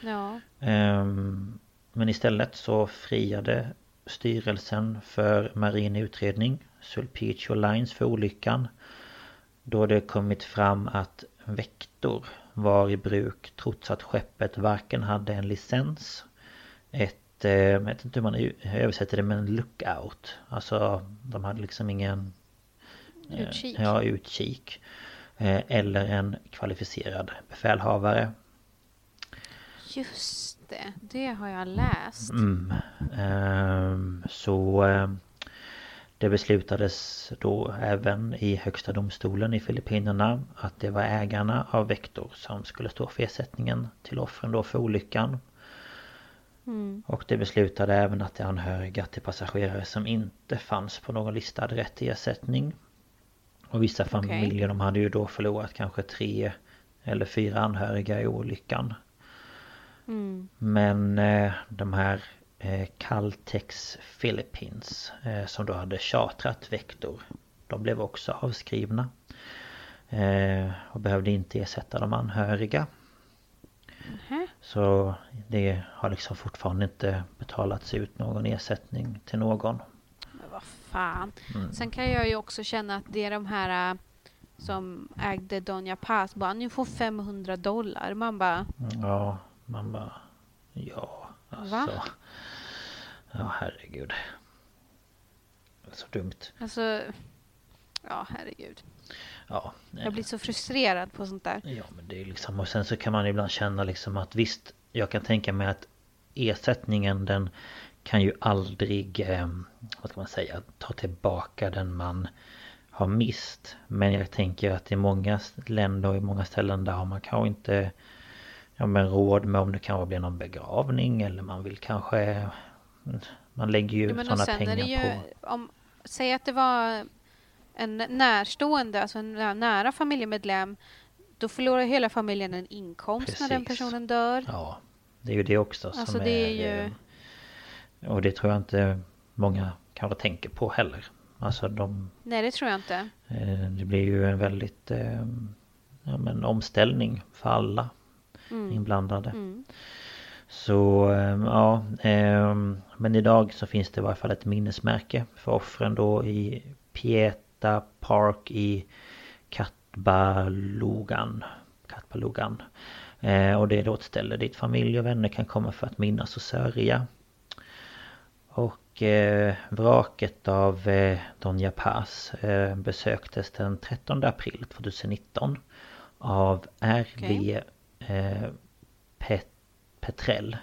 Speaker 1: Ja.
Speaker 2: Ehm, Men istället så friade styrelsen för marin utredning Sulpicio Lines för olyckan. Då det kommit fram att Vector var i bruk trots att skeppet varken hade en licens ett, eh, jag vet inte hur man översätter det men lookout. Alltså de hade liksom ingen
Speaker 1: Utkik.
Speaker 2: Ja, utkik. Eh, Eller en kvalificerad befälhavare.
Speaker 1: Just det, det har jag läst.
Speaker 2: Mm. Ehm, Så ehm, det beslutades då även i Högsta domstolen i Filippinerna att det var ägarna av Vector som skulle stå för ersättningen till offren då för olyckan. Och det beslutade även att de anhöriga till passagerare som inte fanns på någon lista hade rätt till ersättning. Och vissa familjer de hade ju då förlorat kanske tre eller fyra anhöriga i olyckan. Men eh, de här eh, Caltex Philippines eh, som då hade chartrat Vector De blev också avskrivna. Eh, och behövde inte ersätta de anhöriga.
Speaker 1: Nähä.
Speaker 2: Så det har liksom fortfarande inte betalats ut någon ersättning till någon.
Speaker 1: Fan.
Speaker 2: Mm.
Speaker 1: Sen kan jag ju också känna att det är de här äh, som ägde Donja Paz bara ni får 500 dollar. Man bara
Speaker 2: Ja, man bara... Ja, alltså...
Speaker 1: Va?
Speaker 2: Ja, herregud. Så dumt.
Speaker 1: alltså Ja, herregud.
Speaker 2: Ja,
Speaker 1: Jag blir så frustrerad på sånt där.
Speaker 2: Ja men det är liksom och sen så kan man ibland känna liksom att visst Jag kan tänka mig att ersättningen den kan ju aldrig eh, Vad ska man säga Ta tillbaka den man Har mist Men jag tänker att i många länder och i många ställen där har man kanske inte Ja men råd med om det kanske blir någon begravning eller man vill kanske Man lägger ju
Speaker 1: Ja,
Speaker 2: sådana pengar
Speaker 1: är ju,
Speaker 2: på
Speaker 1: om, säg att det var en närstående, alltså en nä- nära familjemedlem. Då förlorar hela familjen en inkomst när den
Speaker 2: Precis.
Speaker 1: personen dör.
Speaker 2: Ja Det är ju det också som
Speaker 1: Alltså, det är ju-
Speaker 2: eh, Och det tror jag inte många kanske tänker på heller Alltså de
Speaker 1: Nej, det tror jag inte.
Speaker 2: eh, Det blir ju en väldigt eh, ja, men omställning för alla inblandade
Speaker 1: Mm.
Speaker 2: Så eh, ja Men idag så finns det i varje fall ett minnesmärke för offren då i Vista Park i. Katbalogan. Eh, och det är då ett ställe dit familj och vänner kan komma för att minnas och sörja. Och eh, vraket av eh, Donja Paz eh, besöktes den 13 april 2019 av RV eh, Pet Petrell.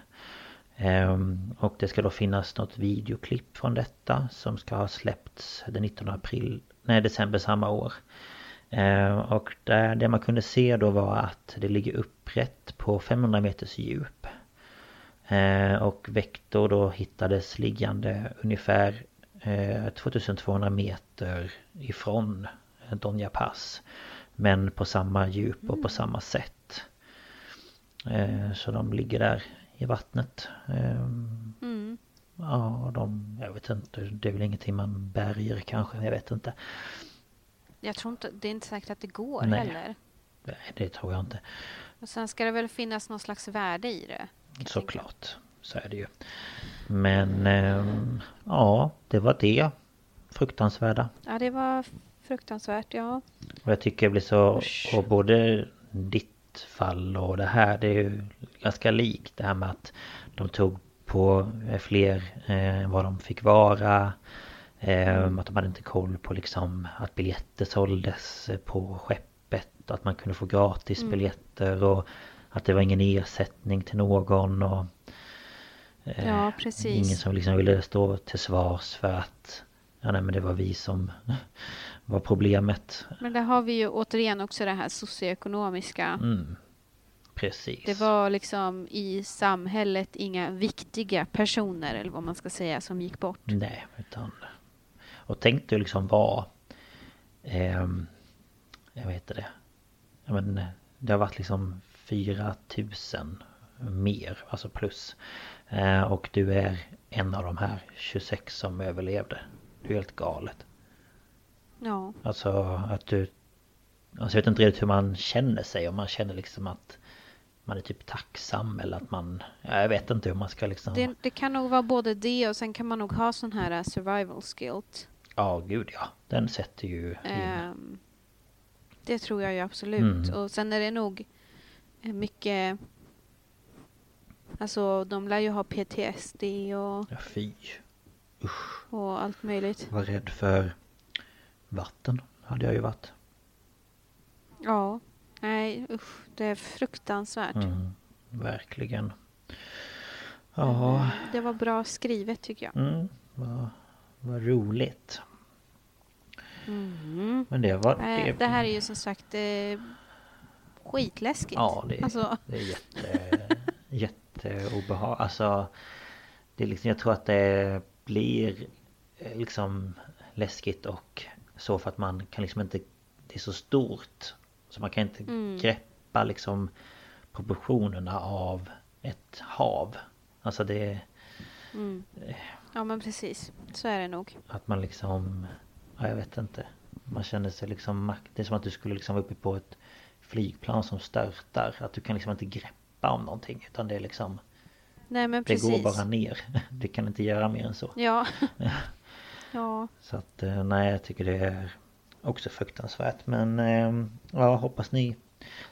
Speaker 2: Ehm, och det ska då finnas något videoklipp från detta som ska ha släppts den 19 april, nej december samma år. Ehm, och där, det man kunde se då var att det ligger upprätt på 500 meters djup. Ehm, och Vector då hittades liggande ungefär 2200 meter ifrån Donja Pass. Men på samma djup och på samma sätt. Så de ligger där i vattnet.
Speaker 1: Mm.
Speaker 2: Ja, de, jag vet inte, det är väl ingenting man bärger kanske, jag vet inte.
Speaker 1: Jag tror inte, det är inte säkert att det går
Speaker 2: Nej.
Speaker 1: heller.
Speaker 2: Nej, det tror jag inte.
Speaker 1: Och sen ska det väl finnas någon slags värde i det.
Speaker 2: Såklart, så är det ju. Men ehm, ja, det var det. Fruktansvärda.
Speaker 1: Ja, det var fruktansvärt, ja.
Speaker 2: Och jag tycker det blir så,
Speaker 1: Usch.
Speaker 2: och både ditt fall och det här, det är ju ganska likt det här med att de tog på eh, fler eh, vad de fick vara. Eh, att de hade inte koll på liksom att biljetter såldes eh, på skeppet. Att man kunde få gratis biljetter och att det var ingen ersättning till någon. Och, eh,
Speaker 1: Ja, precis.
Speaker 2: Ingen som liksom ville stå till svars för att Ja nej men det var vi som <laughs> var problemet.
Speaker 1: Men där har vi ju återigen också det här socioekonomiska.
Speaker 2: Mm. Precis.
Speaker 1: Det var liksom i samhället inga viktiga personer, eller vad man ska säga, som gick bort.
Speaker 2: Nej, utan... Och tänk dig liksom vara... ehm, jag vet inte det. Ja, men, det har varit liksom 4000 mer, alltså plus. Eh, och du är en av de här 26 som överlevde. Det är helt galet.
Speaker 1: Ja,
Speaker 2: Alltså att du... Alltså jag vet inte riktigt hur man känner sig. Om man känner liksom att man är typ tacksam eller att man... Ja, jag vet inte hur man ska liksom...
Speaker 1: det, det kan nog vara både det och sen kan man nog ha sån här uh, survival guilt.
Speaker 2: Ja, gud ja. Den sätter ju.
Speaker 1: Ehm, det tror jag ju absolut.
Speaker 2: Mm.
Speaker 1: Och sen är det nog eh, mycket... Alltså, de lär ju ha PTSD och,
Speaker 2: Ja, fy. Usch.
Speaker 1: och allt möjligt.
Speaker 2: Var rädd för vatten. Hade jag ju varit.
Speaker 1: Ja, nej usch, det är fruktansvärt.
Speaker 2: Mm, verkligen. Ja,
Speaker 1: Det var bra skrivet tycker jag.
Speaker 2: mm, vad, vad roligt.
Speaker 1: Mm.
Speaker 2: Men det var det.
Speaker 1: det här är ju som sagt eh, skitläskigt.
Speaker 2: Ja, det,
Speaker 1: Alltså,
Speaker 2: det är jätte, <laughs> jätteobehagligt. Alltså, det är liksom, jag tror att det blir eh, liksom läskigt och så för att man kan liksom inte... Det är så stort. Så man kan inte
Speaker 1: Mm.
Speaker 2: greppa liksom proportionerna av ett hav. Alltså det...
Speaker 1: mm. Ja men precis, så är det nog.
Speaker 2: Att man liksom... Ja, jag vet inte. Man känner sig liksom makt... Det är som att du skulle liksom vara uppe på ett flygplan som störtar. Att du kan liksom inte greppa om någonting. Utan det är liksom...
Speaker 1: Nej men
Speaker 2: Det
Speaker 1: precis.
Speaker 2: går bara ner. <laughs> Du kan inte göra mer än så.
Speaker 1: Ja. <laughs> ja.
Speaker 2: Så att eh, nej, jag tycker det är också fruktansvärt. Men eh, ja, hoppas ni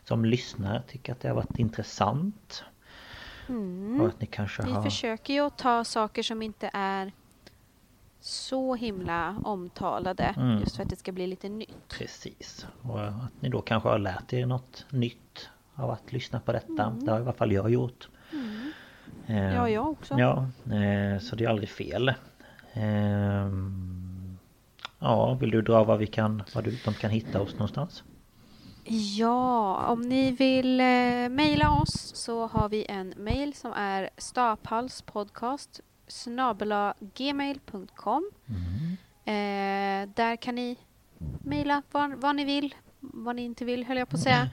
Speaker 2: som lyssnar tycker att det har varit intressant. Och att ni kanske
Speaker 1: Vi
Speaker 2: har...
Speaker 1: försöker ju att ta saker som inte är så himla omtalade.
Speaker 2: Mm.
Speaker 1: Just för att det ska bli lite nytt.
Speaker 2: Precis. Och att ni då kanske har lärt er något nytt av att lyssna på detta.
Speaker 1: Mm.
Speaker 2: Det har i alla fall jag gjort. Eh,
Speaker 1: Ja, jag också.
Speaker 2: Ja, eh, så det är aldrig fel. Ehm, Ja, vill du dra vad vi kan, vad du, de kan hitta oss någonstans?
Speaker 1: Ja, om ni vill eh, mejla oss så har vi en mejl som är staphalspodcast snabela gmail.com eh, Där kan ni mejla vad, vad ni vill, vad ni inte vill höll jag på att säga.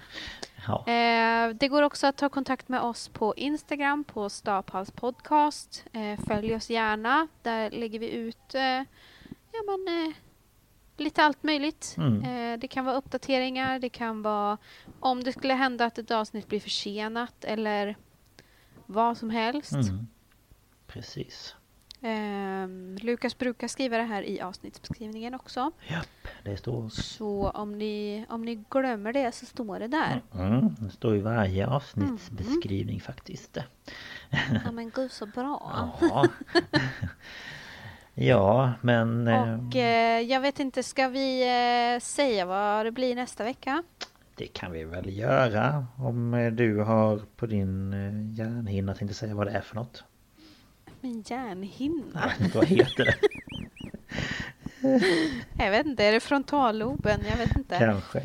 Speaker 2: Ja,
Speaker 1: Eh, det går också att ta kontakt med oss på Instagram på Staphals podcast. Eh, följ oss gärna. Där lägger vi ut eh, ja, men, eh, lite allt möjligt.
Speaker 2: Mm.
Speaker 1: Eh, det kan vara uppdateringar, det kan vara om det skulle hända att ett avsnitt blir försenat eller vad som helst.
Speaker 2: mm. Precis.
Speaker 1: Ehm, Lukas brukar skriva det här i avsnittsbeskrivningen också.
Speaker 2: Japp, det står...
Speaker 1: Så om ni, om ni glömmer det så står det där.
Speaker 2: Mm, det står i varje avsnittsbeskrivning faktiskt.
Speaker 1: Ja men gud så bra. <laughs>
Speaker 2: Ja. ja, men... eh,
Speaker 1: Och eh, jag vet inte, ska vi eh, säga vad det blir nästa vecka?
Speaker 2: Det kan vi väl göra om eh, du har på din eh, hjärnhinna tänkte säga vad det är för något.
Speaker 1: Min
Speaker 2: vet inte vad heter det? <laughs>
Speaker 1: Jag vet inte, är det frontalloben? Jag vet inte.
Speaker 2: Kanske.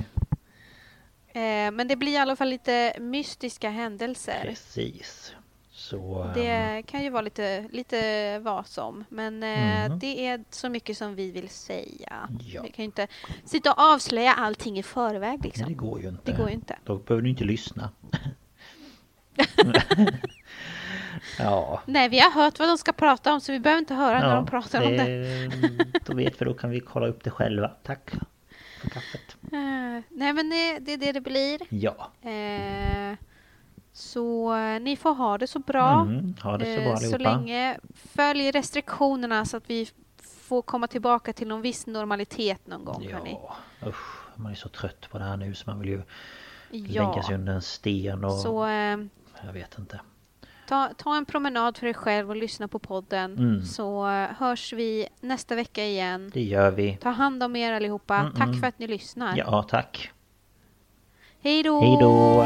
Speaker 1: Eh, men det blir i alla fall lite mystiska händelser.
Speaker 2: Precis. Så...
Speaker 1: Det kan ju vara lite, lite vad som. Men eh,
Speaker 2: Mhm.
Speaker 1: det är så mycket som vi vill säga.
Speaker 2: Ja.
Speaker 1: Vi kan ju inte sitta och avslöja allting i förväg
Speaker 2: Nej,
Speaker 1: liksom.
Speaker 2: det går ju inte.
Speaker 1: Det går ju inte.
Speaker 2: Då behöver du inte lyssna. <laughs> ja.
Speaker 1: Nej, vi har hört vad de ska prata om så vi behöver inte höra när
Speaker 2: ja,
Speaker 1: de pratar om det.
Speaker 2: Då vet vi, då kan vi kolla upp det själva. Tack för kaffet.
Speaker 1: Eh, nej, men det, det är det det blir.
Speaker 2: Ja.
Speaker 1: Eh, så eh, ni får ha det så bra.
Speaker 2: Mm, ha det så
Speaker 1: Eh,
Speaker 2: bra
Speaker 1: så
Speaker 2: allihopa.
Speaker 1: länge följ restriktionerna så att vi får komma tillbaka till någon viss normalitet någon gång. hörni.
Speaker 2: Ja, usch. Man är så trött på det här nu så man vill ju
Speaker 1: Ja.
Speaker 2: lägga sig under en sten och...
Speaker 1: Så eh,
Speaker 2: Jag vet inte.
Speaker 1: Ta, ta en promenad för dig själv och lyssna på podden.
Speaker 2: Mm.
Speaker 1: Så eh, hörs vi nästa vecka igen.
Speaker 2: Det gör vi.
Speaker 1: Ta hand om er allihopa.
Speaker 2: Mm,
Speaker 1: Tack
Speaker 2: mm.
Speaker 1: för att ni lyssnar.
Speaker 2: Ja, tack.
Speaker 1: Hej då!
Speaker 2: Hej då!